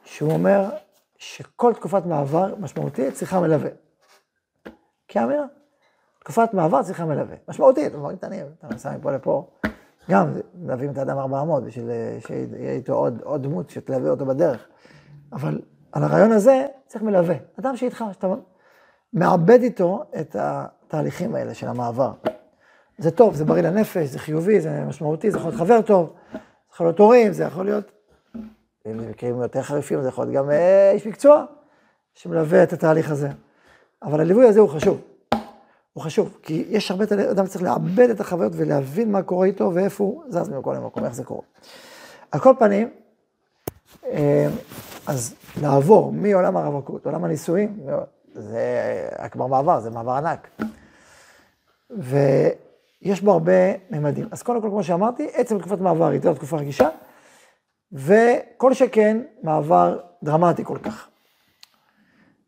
A: שהוא אומר שכל תקופת מעבר משמעותית צריכה מלווה. כאמירה. תקופת מעבר צריכה מלווה. משמעותית, דברים קטנים, אתה נוסע מפה לפה. גם מלווים את האדם 400 בשביל אה, שיהיה איתו עוד, עוד דמות שתלווה אותו בדרך. אבל על הרעיון הזה צריך מלווה. אדם שאיתך, שאתה מעבד איתו את התהליכים האלה של המעבר. זה טוב, זה בריא לנפש, זה חיובי, זה משמעותי, זה יכול להיות חבר טוב, זה יכול להיות הורים, זה יכול להיות, במקרים יותר חריפים, זה יכול להיות גם אה, איש מקצוע שמלווה את התהליך הזה. אבל הליווי הזה הוא חשוב. הוא חשוב, כי יש הרבה, אדם צריך לעבד את החוויות ולהבין מה קורה איתו ואיפה הוא זז ממקום למקום, איך זה קורה. על כל פנים, אה, אז לעבור מעולם הרווקות, עולם הנישואים, זה כבר מעבר, זה מעבר ענק. ויש בו הרבה ממדים. אז קודם כל, כמו שאמרתי, עצם תקופת מעבר היא תקופה רגישה, וכל שכן, מעבר דרמטי כל כך.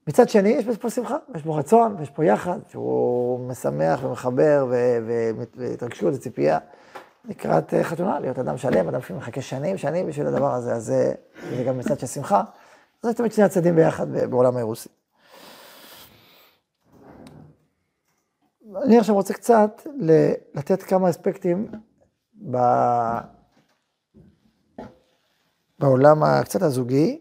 A: מצד שני, יש פה שמחה, יש פה רצון, יש פה יחד, שהוא משמח ומחבר, והתרגשות וציפייה לקראת אה, חתונה, להיות אדם שלם, אדם שמחכה שנים, שנים בשביל הדבר הזה, אז זה, זה גם מצד של שמחה. אז זה תמיד שני הצדדים ביחד בעולם האירוסי. אני עכשיו רוצה קצת לתת כמה אספקטים ב... בעולם הקצת הזוגי,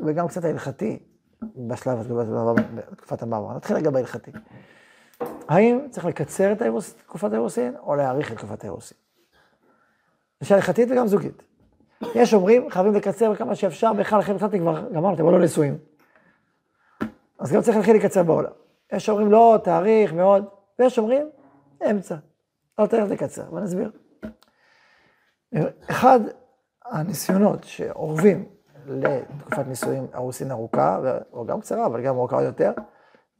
A: וגם קצת ההלכתי, בשלב הזה, בתקופת המעבר. נתחיל רגע בהלכתי. האם צריך לקצר את האירוס, תקופת האירוסין, או להאריך את תקופת האירוסין? זו הלכתית וגם זוגית. יש אומרים, חייבים לקצר כמה שאפשר, בכלל אחרי התחלתי כבר, גמרנו, אתם לא נשואים. אז גם צריך להתחיל לקצר בעולם. יש אומרים, לא, תאריך מאוד, ויש אומרים, אמצע. לא צריך לקצר, ואני אסביר. אחד הניסיונות שאורבים לתקופת נישואים ארוסין ארוכה, או גם קצרה, אבל גם ארוכה יותר,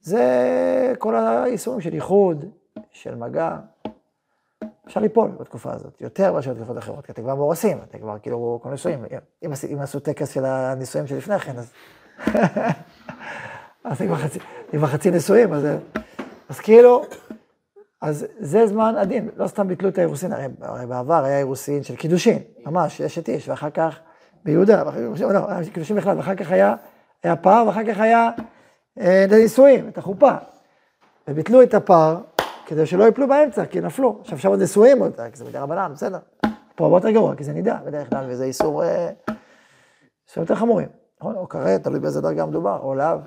A: זה כל היישומים של איחוד, של מגע. אפשר ליפול בתקופה הזאת, יותר מאשר בתקופות אחרות, כי אתם כבר מאורסים, אתם כבר כאילו כל נישואים. אם, אם עשו טקס של הנישואים שלפני כן, אז... אז אתם כבר חצי נישואים, אז, אז כאילו, אז זה זמן עדין, לא סתם ביטלו את האירוסין, הרי, הרי בעבר היה אירוסין של קידושין, ממש, יש את איש, ואחר כך ביהודה, לא, היה קידושין בכלל, ואחר כך היה, היה פר, ואחר כך היה אה, לנישואים, את החופה. וביטלו את הפר, כדי שלא יפלו באמצע, כי נפלו. עכשיו שם עוד נשואים עוד, כי זה מדי רבנן, בסדר. פה הרבה יותר גרוע, כי זה נידה בדרך כלל, וזה איסור, אה, איסור יותר חמורים. נכון? או כרת, תלוי באיזה דרגה מדובר, או להב.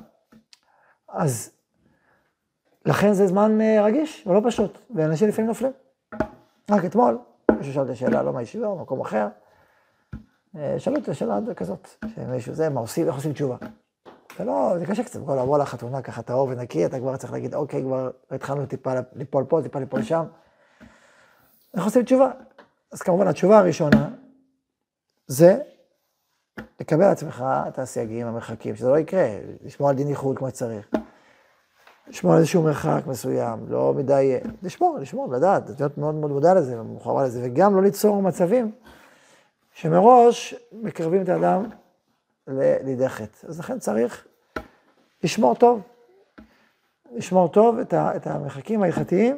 A: אז לכן זה זמן אה, רגיש ולא פשוט, ואנשים לפעמים נופלים. רק אתמול, מישהו שאל את השאלה, לא מהישיבה, או במקום אחר, אה, שאלו את השאלה כזאת, שמישהו זה, מה עושים, איך עושים תשובה? זה לא, זה קשה קצת, כל לבוא לחתונה ככה טהור ונקי, אתה כבר צריך להגיד, אוקיי, כבר התחלנו טיפה ליפול פה, טיפה ליפול שם. איך עושים תשובה? אז כמובן, התשובה הראשונה זה לקבל על עצמך את הסייגים, המרחקים, שזה לא יקרה, לשמור על דין ייחוד כמו שצריך. לשמור על איזשהו מרחק מסוים, לא מדי, לשמור, לשמור, לדעת, להיות מאוד מאוד מודע לזה, ומחובר לזה, וגם לא ליצור מצבים שמראש מקרבים את האדם לידי חטא. אז לכן צריך לשמור טוב, לשמור טוב את, ה, את המרחקים ההלכתיים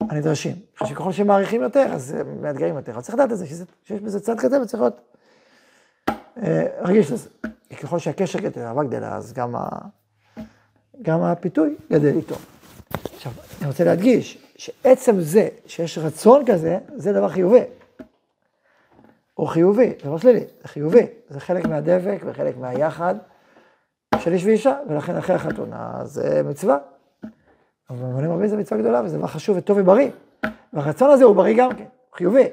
A: הנדרשים. שככל שמעריכים יותר, אז מאתגרים יותר. אבל צריך לדעת את זה, שזה, שיש בזה צד כזה וצריך להיות אה, רגיש לזה. כי ככל שהקשר גדל, האהבה גדלה, אז גם, ה, גם הפיתוי גדל איתו. עכשיו, אני רוצה להדגיש שעצם זה שיש רצון כזה, זה דבר חיובי. הוא חיובי, זה לא שלילי, זה חיובי. זה חלק מהדבק וחלק מהיחד של איש ואישה, ולכן אחרי החתונה זה מצווה. אבל במובנים רבים זה מצווה גדולה, וזה דבר חשוב וטוב ובריא. והרצון הזה הוא בריא גם כן, חיובי.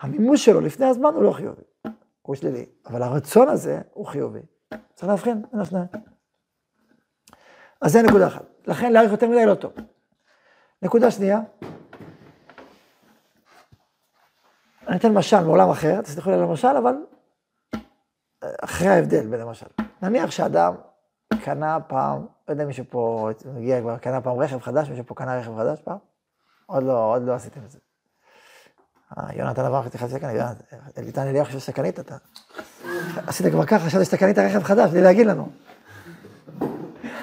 A: המימוש שלו לפני הזמן הוא לא חיובי, הוא שלילי. אבל הרצון הזה הוא חיובי. צריך להבחין בין השניים. אז זה נקודה אחת. לכן להאריך יותר מדי לא טוב. נקודה שנייה, אני אתן משל מעולם אחר, תסלחו לי על המשל, אבל אחרי ההבדל בין המשל. נניח שאדם קנה פעם, לא יודע מישהו פה הגיע כבר, קנה פעם רכב חדש, מישהו פה קנה רכב חדש פעם? עוד לא, עוד לא עשיתם את זה. אה, יונתן עבר חצי חצי שקנית, יונתן, ליטן אליהו חושב שאתה קנית, אתה... עשית כבר ככה, חשבתי שאתה קנית רכב חדש, בלי להגיד לנו.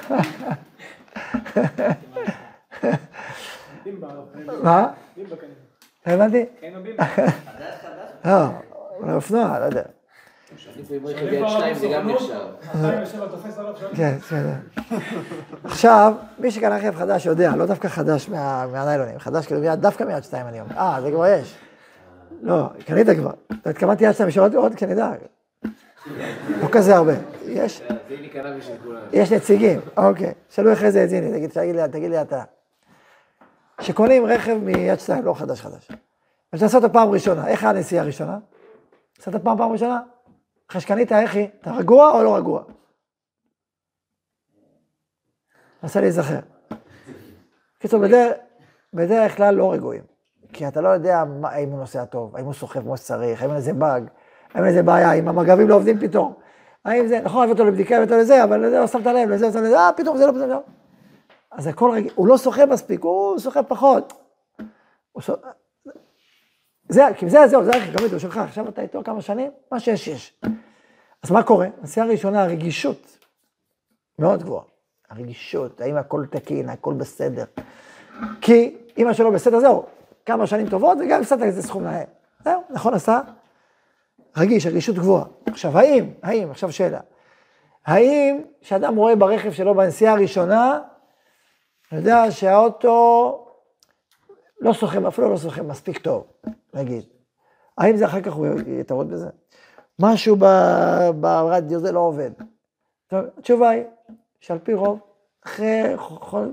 A: מה?
C: בימבה כנראה.
A: לא הבנתי?
C: אין לו בימבה.
A: לא, אולי אופנוע, לא יודע.
E: אני פה עם רכב יד שתיים זה גם נחשב.
C: 2007 תופס עליו שם.
A: כן. עכשיו, מי שקנה רכב חדש יודע, לא דווקא חדש מה- מהניילונים, חדש כאילו מיד, דווקא מיד שתיים אני אומר. אה, זה כבר יש. לא, קנית כבר. לא התכוונתי יד שתיים, יש עוד, עוד, כי אני יודע. לא כזה הרבה. יש, נציגים, אוקיי. שאלו אחרי זה את זיני, תגיד לי אתה. שקונים רכב מיד שתיים, לא חדש חדש. ואתה עושה אותו פעם ראשונה, איך הנסיעה הראשונה? עשית פעם פעם ראשונה? אחרי שקנית, איך היא? אתה רגוע או לא רגוע? מנסה להיזכר. קיצור, בדרך, בדרך כלל לא רגועים. כי אתה לא יודע מה, האם הוא נוסע טוב, האם הוא סוחב כמו שצריך, האם אין איזה באג, האם אין איזה בעיה, האם המגבים לא עובדים פתאום. האם זה, נכון, הביא אותו לבדיקה, הביא אותו לזה, אבל לזה לא שמת לב, לזה לא שמת לב, אה, פתאום זה לא פתאום. לא. אז הכל רגיל, הוא לא סוחב מספיק, הוא סוחב פחות. זה, כי זה, זהו, זה הרכב, גם הוא שלך, עכשיו אתה איתו כמה שנים, מה שיש, יש. אז מה קורה? נסיעה ראשונה, הרגישות מאוד גבוהה. הרגישות, האם הכל תקין, הכל בסדר. כי משהו לא בסדר, זהו, כמה שנים טובות, וגם הפסדת איזה סכום להם. זהו, נכון עשה? רגיש, רגישות גבוהה. עכשיו, האם, האם, עכשיו שאלה, האם כשאדם רואה ברכב שלו בנסיעה הראשונה, הוא יודע שהאוטו לא סוחב, אפילו לא סוחב מספיק טוב, נגיד. האם זה אחר כך הוא יתערוד בזה? משהו ברדיו זה לא עובד. טוב, התשובה היא שעל פי רוב, אחרי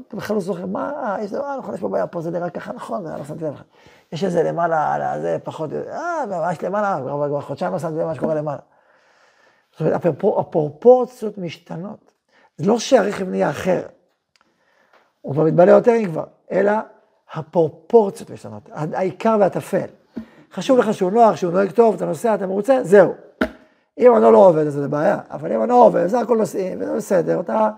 A: אתה בכלל לא זוכר, מה, אה, יש דבר, נכון, יש פה בעיה, פה זה נראה ככה, נכון, לא שמתי לב. יש איזה למעלה, על הזה פחות, אה, ממש למעלה, כבר חודשיים לא שמתי לב מה שקורה למעלה. זאת אומרת, הפרופור- הפרופורציות משתנות. זה לא שהרכב נהיה אחר, הוא כבר מתבלה יותר אם כבר, אלא הפרופורציות משתנות, העיקר והטפל. חשוב לך שהוא נוח, שהוא נוהג טוב, אתה נוסע, אתה מרוצה, זהו. אם המנוע לא עובד, אז זה בעיה, אבל אם המנוע עובד, זה הכל נוסעים, וזה בסדר, אתה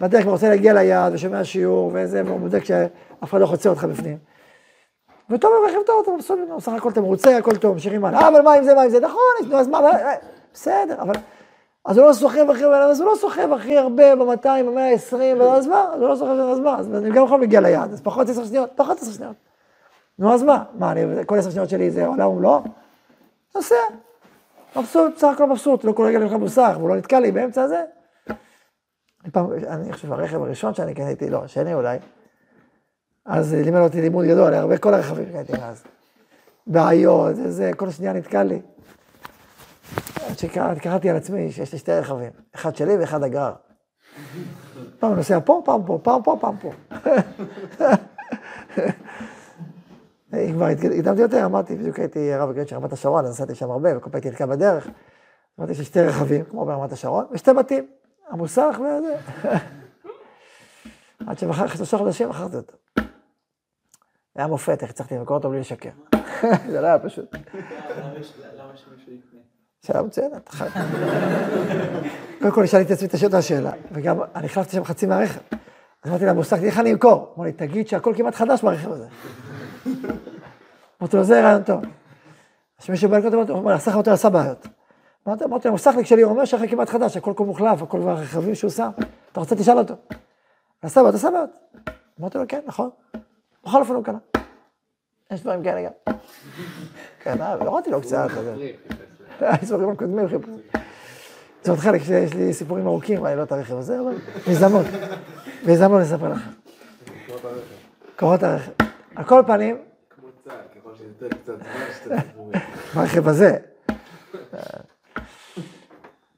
A: בדרך כלל רוצה להגיע ליעד, ושומע שיעור, וזה, והוא בודק שאף אחד לא חוצה אותך בפנים. וטוב, הרכב טוב, אתה מבסוט סך הכל אתה מרוצה, הכל טוב, ממשיכים הלאה. אה, אבל מה עם זה, מה עם זה? נכון, אז מה, בסדר, אבל... אז הוא לא סוחב הכי הרבה, אז הוא לא סוחב הכי הרבה ב-200, ב-120, אז מה? אז הוא לא סוחב, אז מה? אז אני גם יכול להגיע ליעד, אז פחות עשר שניות, פחות עשר שניות. נו, אז מה? מה, אני, כל עשר שניות שלי זה עולם ומלואו? נוסע. מבסוט, בסך הכל מבסוט, לא כל רגע נלחם מוסך, והוא לא נתקע לי באמצע הזה. אני פעם, אני חושב, הרכב הראשון שאני קניתי, לא, השני אולי, אז לימד אותי לימוד גדול, הרבה כל הרכבים קניתי אז. בעיות, זה, כל שנייה נתקע לי. עד שקראתי על עצמי שיש לי שתי רכבים, אחד שלי ואחד הגרר. פעם נוסע פה, פעם פה, פעם פה, פעם פה. כבר הקדמתי יותר, אמרתי, בדיוק הייתי רב הגרית של רמת השרון, אז נסעתי שם הרבה, וכל פעם הייתי נתקע בדרך. אמרתי שיש שתי רכבים, כמו ברמת השרון, ושתי בתים, המוסך וזה. עד שמחר, שלושה חודשים, מכרתי אותו. היה מופת, איך הצלחתי למכור אותו בלי לשקר. זה לא היה פשוט.
D: למה שמישהו?
A: שאלה מצוינת. אחת. קודם כל, שאלתי את עצמי את השאלה, וגם אני החלפתי שם חצי מהרכב. אז אמרתי למושג, איך אני אמכור? אמר לי, תגיד שהכל כמעט חדש ברכב הזה. אמרתי לו, זה רעיון טוב. אז כשמישהו בא לקנות הוא אומר, הסחר אותו עשה בעיות. אמרתי לו, המוסכניק שלי אומר שהרכב כמעט חדש, הכל כבר מוחלף, הכל כבר רכבים שהוא שם. אתה רוצה, תשאל אותו. עשה בעיות, עשה בעיות. אמרתי לו, כן, נכון. בכל אופן הוא קנה. יש דברים כאלה גם. כן, אה, הורדתי לו קצת. הסיפורים הקודמים חיפשו. זה עוד חלק שיש לי סיפורים ארוכים, אני לא את הרכב הזה, אבל בהזדמנות. בהזדמנות לספר לכם. קורות הרכב. על כל פנים,
F: כמו צה"ל, ככל שיותר קצת זמן, שאתה סיפורים.
A: ברכב הזה.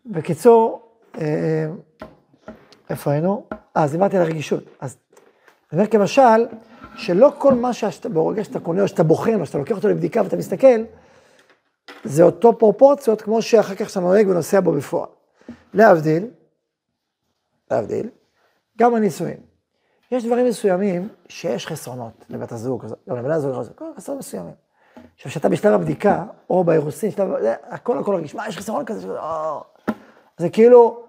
A: בקיצור, אה, איפה היינו? אה, אז דיברתי על הרגישות. אז אני אומר כמשל, שלא כל מה שאתה, ברגע שאתה קונה, או שאתה בוחן, או שאתה לוקח אותו לבדיקה ואתה מסתכל, זה אותו פרופורציות כמו שאחר כך שאתה נוהג ונוסע בו בפועל. להבדיל, להבדיל, גם הנישואים. יש דברים מסוימים שיש חסרונות לבית הזוג, גם לבן הזוג, כל חסרונות מסוימים. עכשיו, כשאתה בשלב הבדיקה, או באירוסין, שלב, זה, הכל הכל רגיש, מה, יש חיסרון כזה, שזה, או... זה כאילו,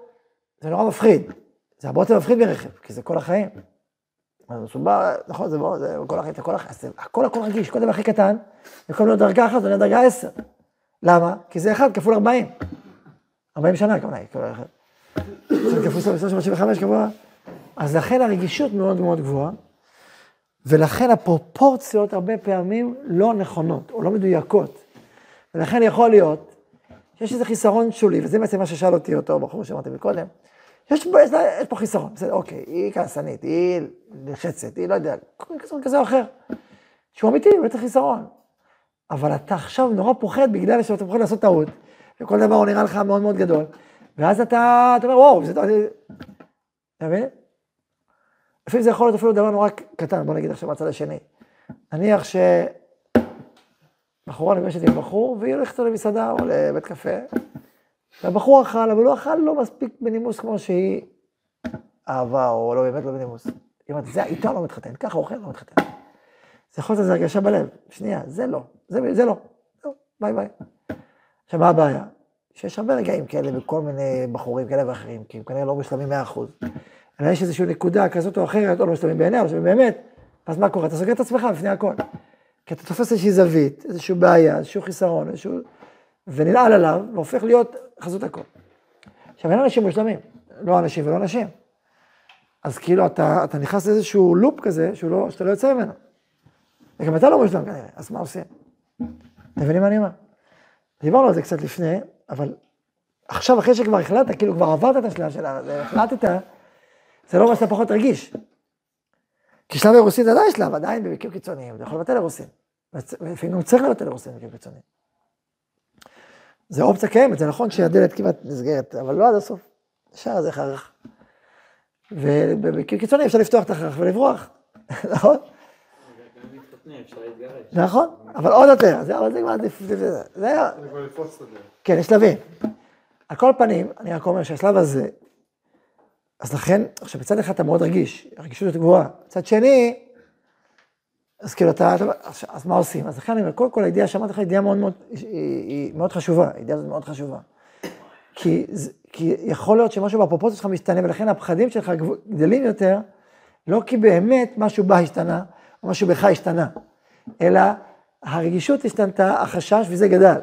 A: זה נורא מפחיד. זה הרבה יותר מפחיד מרכב, כי זה כל החיים. הוא בא, נכון, זה, מאוד, זה כל החיים, זה כל החיים, זה הכל הכל רגיש, כל דבר הכי קטן, במקום להיות דרגה אחת, זה נהיה דרגה עשר. למה? כי זה אחד כפול ארבעים. ארבעים שנה, כמובן, כאילו, אחד. כפול 335 כמובן. אז לכן הרגישות מאוד מאוד גבוהה, ולכן הפרופורציות הרבה פעמים לא נכונות, או לא מדויקות. ולכן יכול להיות שיש איזה חיסרון שולי, וזה בעצם מה ששאל אותי אותו בחור שאמרתי מקודם. יש, יש, יש פה חיסרון, בסדר, אוקיי, היא כעסנית, היא נלחצת, היא לא יודע, חיסרון כזה או אחר. שהוא אמיתי, הוא בטח חיסרון. אבל אתה עכשיו נורא פוחד בגלל שאתה פוחד לעשות טעות, וכל דבר הוא נראה לך מאוד מאוד גדול, ואז אתה, אתה אומר, וואו, זה... אתה מבין? לפעמים זה יכול להיות אפילו דבר נורא קטן, בוא נגיד עכשיו מהצד השני. נניח שבחורה נפגשת עם בחור, והיא הולכת למסעדה או לבית קפה, והבחור אכל, אבל הוא אכל לא מספיק בנימוס כמו שהיא אהבה, או לא באמת לא בנימוס. היא אומרת, זה איתו לא מתחתן, ככה אוכל לא מתחתן. זה להיות איזו הרגשה בלב, שנייה, זה לא, זה, זה לא, לא, ביי ביי. עכשיו, מה הבעיה? שיש הרבה רגעים כאלה בכל מיני בחורים כאלה ואחרים, כי הם כנראה לא משלמים 100%. אלא יש איזושהי נקודה כזאת או אחרת, או לא משלמים בעיניה, או משלמים באמת, אז מה קורה? אתה סוגר את עצמך לפני הכל. כי אתה תופס איזושהי זווית, איזושהי בעיה, איזשהו חיסרון, איזשהו... וננעל עליו, והופך להיות חזות הכל. עכשיו, אין אנשים מושלמים, לא אנשים ולא נשים. אז כאילו, אתה, אתה נכנס לאיזשהו לופ כזה, שהוא לא, שאתה לא יוצא ממנו. וגם אתה לא מושלם כנראה, אז מה עושים? אתם מבינים מה אני אומר? דיברנו על זה קצת לפני, אבל עכשיו, אחרי שכבר החלטת, כאילו כבר עברת את השלב שלה, החלטת, זה לא אומר שאתה פחות רגיש. כי שלב אירוסין זה עדיין שלב, עדיין במקרים קיצוניים, אתה יכול לבטל אירוסין. ולפעמים גם צריך לבטל אירוסין במקרים קיצוניים. זה אופציה קיימת, זה נכון שהדלת כמעט נסגרת, אבל לא עד הסוף. השאר זה חרך. ובמקרים קיצוניים אפשר לפתוח את החרך ולברוח, נכון? נכון, אבל עוד יותר, זה אבל זה כבר עדיף, זה היה... כן, יש שלבים. על כל פנים, אני רק אומר שהשלב הזה, אז לכן, עכשיו בצד אחד אתה מאוד רגיש, הרגישות גבוהה. מצד שני, אז כאילו אתה, אז מה עושים? אז לכן אני אומר, קודם כל הידיעה שאמרתי לך, ידיעה מאוד מאוד, היא, מאוד חשובה, הידיעה הזאת מאוד חשובה. כי, כי יכול להיות שמשהו בפרופורציה שלך משתנה, ולכן הפחדים שלך גדלים יותר, לא כי באמת משהו בה השתנה, משהו בך השתנה, אלא הרגישות השתנתה, החשש, וזה גדל.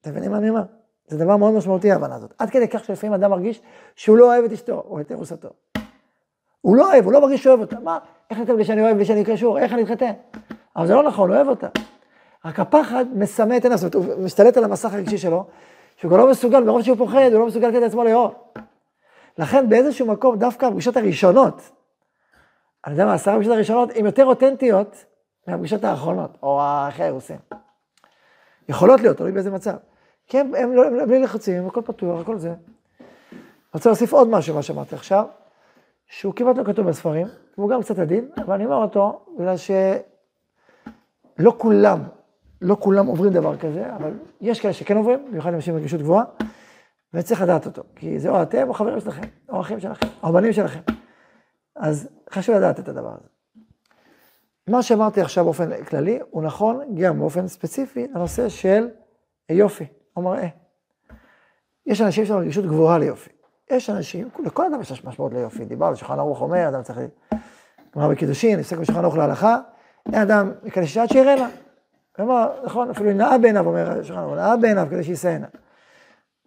A: אתם מבינים מה אני אומר? זה דבר מאוד משמעותי ההבנה הזאת. עד כדי כך שלפעמים אדם מרגיש שהוא לא אוהב את אשתו, או את ארוסתו. הוא לא אוהב, הוא לא מרגיש שאוהב אותה. מה, איך ניתן בלי שאני אוהב, בלי שאני קשור, איך אני אתחתן? אבל זה לא נכון, הוא אוהב אותה. רק הפחד מסמא את עיניו, הוא משתלט על המסך הרגשי שלו, שהוא כבר לא מסוגל, מרוב שהוא פוחד, הוא לא מסוגל לתת לעצמו לאהוב. לכן באיזשהו מקום, דווקא הפגישות הראשונות, אני יודע מה, עשרה הפגישות הראשונות, הן יותר אותנטיות מהפגישות האחרונות, או אחרי האירוסין. יכולות להיות, תלוי באיזה מצב. כי הם, הם, הם, הם בלי לחצים, הכל פתוח, הכל זה. רוצה להוסיף עוד משהו, מה שאמרתי עכשיו, שהוא כמעט לא כתוב בספרים, והוא גם קצת עדין, אבל אני אומר אותו בגלל שלא כולם, לא כולם עוברים דבר כזה, אבל יש כאלה שכן עוברים, במיוחד אנשים עם רגישות גבוהה, וצריך לדעת אותו, כי זה או אתם או חברים שלכם, או אחים שלכם, או בנים שלכם. אז חשוב לדעת את הדבר הזה. מה שאמרתי עכשיו באופן כללי, הוא נכון גם באופן ספציפי לנושא של יופי. מראה. יש אנשים שיש להם רגישות גבוהה ליופי. יש אנשים, לכל אדם יש משמעות ליופי. דיברנו, שולחן ערוך אומר, אדם צריך... גמרא בקידושין, נפסק בשולחן ערוך להלכה, אין אדם מקדש שעד שיראה לה. כלומר, נכון, אפילו נאה בעיניו, אומר שולחן ערוך, נאה בעיניו כדי שישאנה.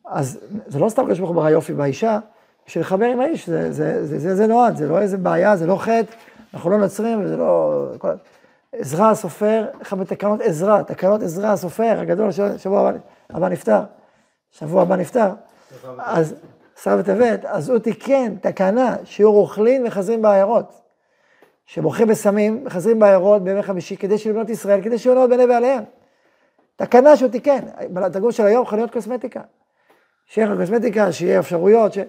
A: אז זה לא סתם קדוש ברוך הוא ברא יופי באישה, בשביל לחבר עם האיש, זה, זה, זה, זה, זה נועד, זה לא איזה בעיה, זה לא חטא, אנחנו לא נוצרים, וזה לא... עזרא הסופר, אחד מתקנות עזרא, תקנות עזרא הסופר הגדול, שבוע הבא. הבא נפטר, שבוע הבא נפטר, אז שר בטבת, אז הוא תיקן תקנה שיהיו רוכלים וחזרים בעיירות. שבורחים בסמים, וחזרים בעיירות בימי חמישי, כדי שלבנות ישראל, כדי שיהיו נאות בני בעליהם. תקנה שהוא תיקן, בתרגום של היום חנויות קוסמטיקה. שיהיה קוסמטיקה, שיהיה אפשרויות, ש...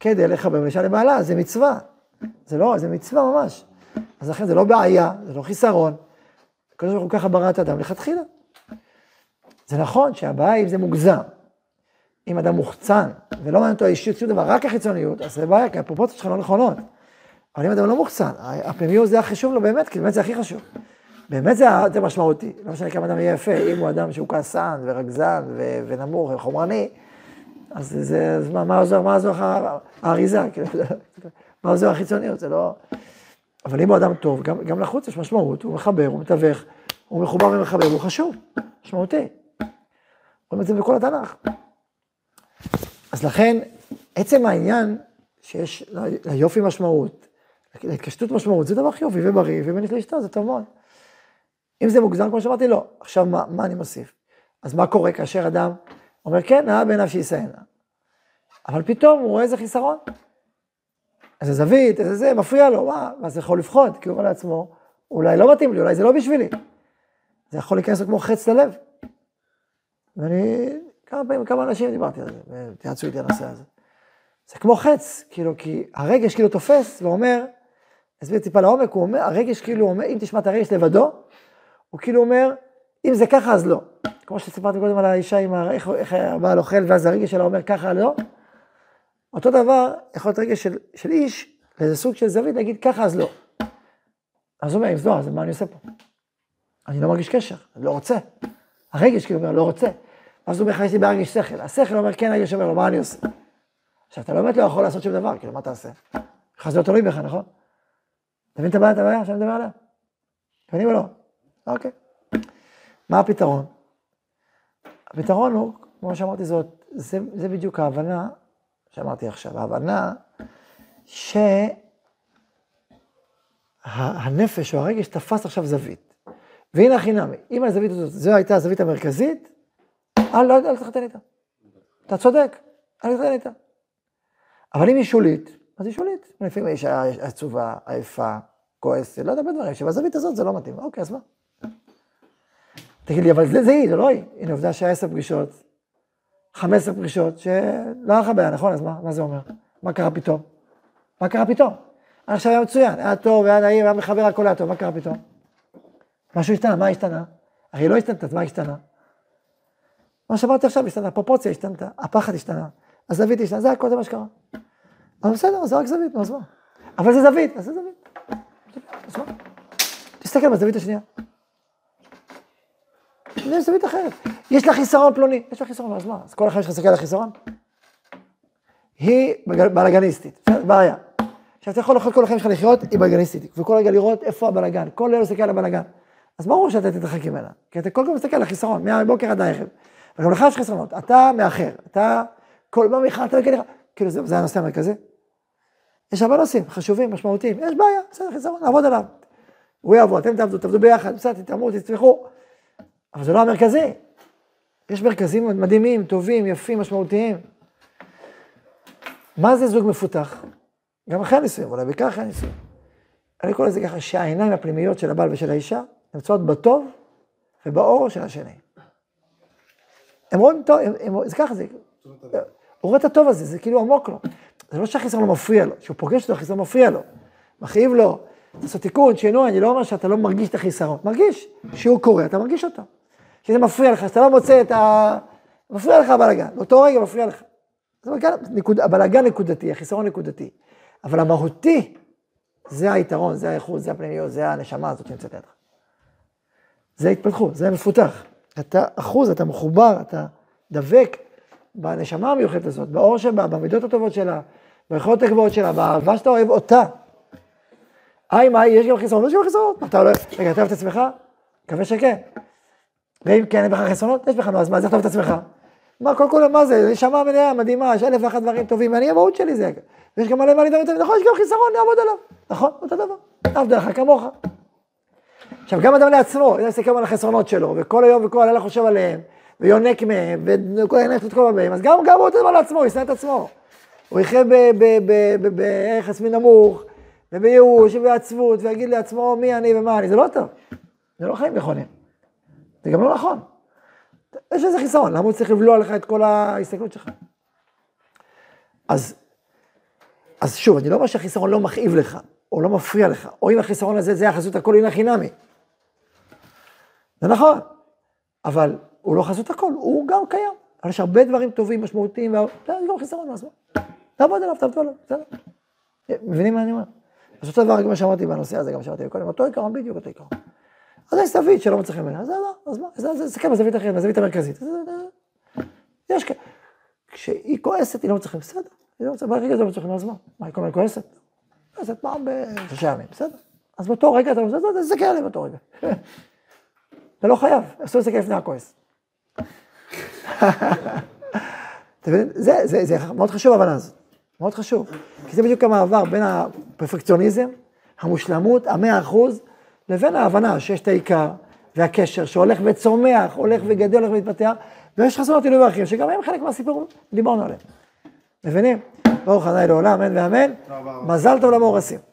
A: כדי לחבר לאישה לבעלה, זה מצווה. זה לא, זה מצווה ממש. אז לכן זה לא בעיה, זה לא חיסרון. הקדוש ברוך הוא ככה ברא את האדם לכתחילה. זה נכון שהבעיה אם זה מוגזם. אם אדם מוחצן, ולא מעניין אותו האישיות, שום דבר, רק החיצוניות, אז זה בעיה, כי הפרופורציות שלך לא נכונות. אבל אם אדם לא מוחצן, הפנימיות זה הכי חשוב לו באמת, כי באמת זה הכי חשוב. באמת זה, זה משמעותי. לא משנה כמה אדם יהיה יפה, אם הוא אדם שהוא כעסן ורגזן ו- ונמוך וחומרני, אז זה, אז מה, מה עוזר, מה עוזר לך האריזה, כאילו, מה עוזר החיצוניות, זה לא... אבל אם הוא אדם טוב, גם, גם לחוץ יש משמעות, הוא מחבר, הוא מתווך, הוא מחובר ומחבר, הוא חשוב, משמעותי. רואים את זה בכל התנ"ך. אז לכן, עצם העניין שיש ליופי משמעות, להתקשטות משמעות, זה דבר חיובי ובריא, ובנית לאשתו, זה טוב מאוד. אם זה מוגזם, כמו שאמרתי, לא. עכשיו, מה, מה אני מוסיף? אז מה קורה כאשר אדם אומר, כן, נאה בעיניו שישאנה. אבל פתאום הוא רואה איזה חיסרון. איזה זווית, איזה זה, מפריע לו, מה, ואז זה יכול לפחות, כי הוא אומר לעצמו, אולי לא מתאים לי, אולי זה לא בשבילי. זה יכול להיכנס לו כמו חץ ללב. ואני, כמה פעמים, כמה אנשים דיברתי על זה, והתייעצו איתי על הנושא הזה. זה כמו חץ, כאילו, כי הרגש כאילו תופס ואומר, אסביר טיפה לעומק, הוא אומר, הרגש כאילו אומר, אם תשמע את הרגש לבדו, הוא כאילו אומר, אם זה ככה אז לא. כמו שסיפרתי קודם על האישה עם ה... איך, איך הבעל אוכל, ואז הרגש שלה אומר ככה לא. אותו דבר יכול להיות רגש של, של איש, לאיזה סוג של זווית, להגיד ככה אז לא. אז הוא אומר, אם זה לא, אז מה אני עושה פה? אני לא מרגיש קשר, אני לא רוצה. הרגש כאילו אומר, לא רוצה. אז הוא אומר, יש לי בהרגש שכל. השכל אומר, כן, הרגש אומר לו, מה אני עושה? עכשיו, אתה באמת לא יכול לעשות שום דבר, כאילו, מה אתה עושה? לך זה לא תלוי בך, נכון? אתה מבין את הבעיה, את הבעיה שאני מדבר עליה? מבינים או לא? אוקיי. מה הפתרון? הפתרון הוא, כמו שאמרתי, זאת, זה, זה בדיוק ההבנה שאמרתי עכשיו, ההבנה שהנפש או הרגש תפס עכשיו זווית. והנה הכי נמי, אם הזווית הזאת, זו הייתה הזווית המרכזית, אל, לא, אל תחתן איתה. אתה צודק, אל תחתן איתה. אבל אם היא שולית, אז היא שולית. לפעמים האישה עצובה, עייפה, כועסת, לא יודע בדברים, שבזווית הזאת זה לא מתאים. אוקיי, אז מה? תגיד לי, אבל זה, זה היא, זה לא היא. הנה, עובדה שהיה עשר פגישות, חמש עשר פגישות, שלא היה לך בעיה, נכון? אז מה, מה זה אומר? מה קרה פתאום? מה קרה פתאום? עכשיו היה מצוין, היה טוב, היה נעים, היה מחבר, הכל היה טוב, מה קרה פתאום? משהו השתנה, מה השתנה? הרי לא השתנת, אז מה השתנה? מה שאמרתי עכשיו השתנה, הפרופורציה השתנתה, הפחד השתנה, הזווית השתנה, זה הכל זה מה שקרה. אבל בסדר, זה רק זווית, נו אז מה? אבל זה זווית, אז זה זווית. אז מה? תסתכל בזווית השנייה. זה זווית אחרת. יש לה חיסרון פלוני, יש לה חיסרון, אז מה? אז כל אחד יש לך להסתכל על החיסרון? היא בלאגניסטית, בעיה. עכשיו אתה יכול לאכול כל החיים שלך לחיות, היא בלאגניסטית, וכל רגע לראות איפה הבלאגן, כל לילה להסתכל על הבלאגן. אז ברור שאתה תתרחק ממנה, כי אתה כל הזמן מסתכל על החיסרון, מהבוקר עד הערב. וגם לך יש חסרונות, אתה מאחר, אתה כל מה מיכל, אתה מכיר לך, כאילו זה, זה הנושא המרכזי. יש הרבה נושאים חשובים, משמעותיים, יש בעיה, בסדר, חיסרון, נעבוד עליו. הוא יעבוד, אתם תעבדו, תעבדו ביחד, בסדר, תתאמו, תצמחו. אבל זה לא המרכזי. יש מרכזים מדהימים, טובים, יפים, משמעותיים. מה זה זוג מפותח? גם אחרי הנישואים, אולי בעיקר אחרי הנישואים. אני קורא לזה ככה, שהעיניים הפנימיות של הבעל ושל האישה נמצאות בטוב ובאור של השני. הם רואים טוב, הם, הם, זה ככה, זה, הוא רואה את הטוב הזה, זה כאילו עמוק לו. זה לא שהחיסרון לא מפריע לו, כשהוא פוגש אותו, החיסרון מפריע לו. מכאיב לו, לעשות תיקון, שינוי, אני לא אומר שאתה לא מרגיש את החיסרון. מרגיש, שהוא קורה, אתה מרגיש אותו. שזה מפריע לך, שאתה לא מוצא את ה... מפריע לך הבלאגן, באותו רגע מפריע לך. זה נקוד, הבלאגן נקודתי, החיסרון נקודתי. אבל המהותי, זה היתרון, זה האיכות, זה הפנימיות, זה הנשמה הזאת שנמצאת לידך. זה התפתחות, זה מפותח. אתה אחוז, אתה מחובר, אתה דבק בנשמה המיוחדת הזאת, באור שבה, במידות הטובות שלה, ביכולות הגבוהות שלה, באהבה שאתה אוהב אותה. היי, מה, יש גם חיסרונות? יש גם חיסרונות. אתה לא... רגע, אתה אוהב את עצמך? מקווה שכן. ואם כן, אין בך חסרונות? יש בך, נו, אז מה, זה אוהב את עצמך? מה, כל כולם, מה זה? נשמה מלאה, מדהימה, יש אלף ואחת דברים טובים, ואני, המהות שלי זה. ויש גם מלא דברים טובים, נכון, יש גם חיסרון, נעבוד עליו. נכון, אותו דבר. עבד לך כמוך. עכשיו, גם אדם לעצמו, אם נסתכל על החסרונות שלו, וכל היום וכל הלילה חושב עליהם, ויונק מהם, וכל העניין את כל בהם, אז גם, גם הוא אותו דבר לעצמו, ישנא את עצמו. הוא יחיה בערך עצמי נמוך, ובייאוש, ובעצבות, ויגיד לעצמו מי אני ומה אני, זה לא טוב. זה לא חיים נכונים. זה גם לא נכון. יש איזה חיסרון, למה הוא צריך לבלוע לך את כל ההסתכלות שלך? אז אז שוב, אני לא אומר שהחיסרון לא מכאיב לך, או לא מפריע לך, או אם החיסרון הזה זה החסות הכל הנה חינמי. זה נכון, אבל הוא לא חסות הכל, הוא גם קיים. אבל יש הרבה דברים טובים, משמעותיים, זה גם חיסרון לעצמו. תעבוד עליו, תעבדו עליו, בסדר. מבינים מה אני אומר? אז אותו דבר, כמו שאמרתי בנושא הזה, גם שאמרתי קודם, אותו עיקרון, בדיוק אותו עיקרון. אז יש זווית שלא מצליחים ממנה, אז לא, אז מה, אז אז תסתכל בזווית אחרת, בזווית המרכזית. יש כאלה. כשהיא כועסת, היא לא מצליחה, בסדר. היא לא מצליחה, ברגע זה לא מצליחה, אז מה? מה, היא כל הזמן כועסת? כועסת פעם בשלושה ימים, בסדר. אז באותו רגע אתה תסתכל עליהם באותו רגע. אתה לא חייב, אסור להסתכל לפני הכועס. אתה מבין? זה, זה, זה מאוד חשוב ההבנה הזאת, מאוד חשוב. כי זה בדיוק המעבר בין הפרפקציוניזם, המושלמות, המאה אחוז, לבין ההבנה שיש את העיקר והקשר שהולך וצומח, הולך וגדל, הולך ומתפתח, ויש חסרונות אלוהים ואחרים, שגם הם חלק מהסיפור, דיברנו עליהם. מבינים? ברוך ה' לעולם, אמן ואמן. מזל טוב למאורסים.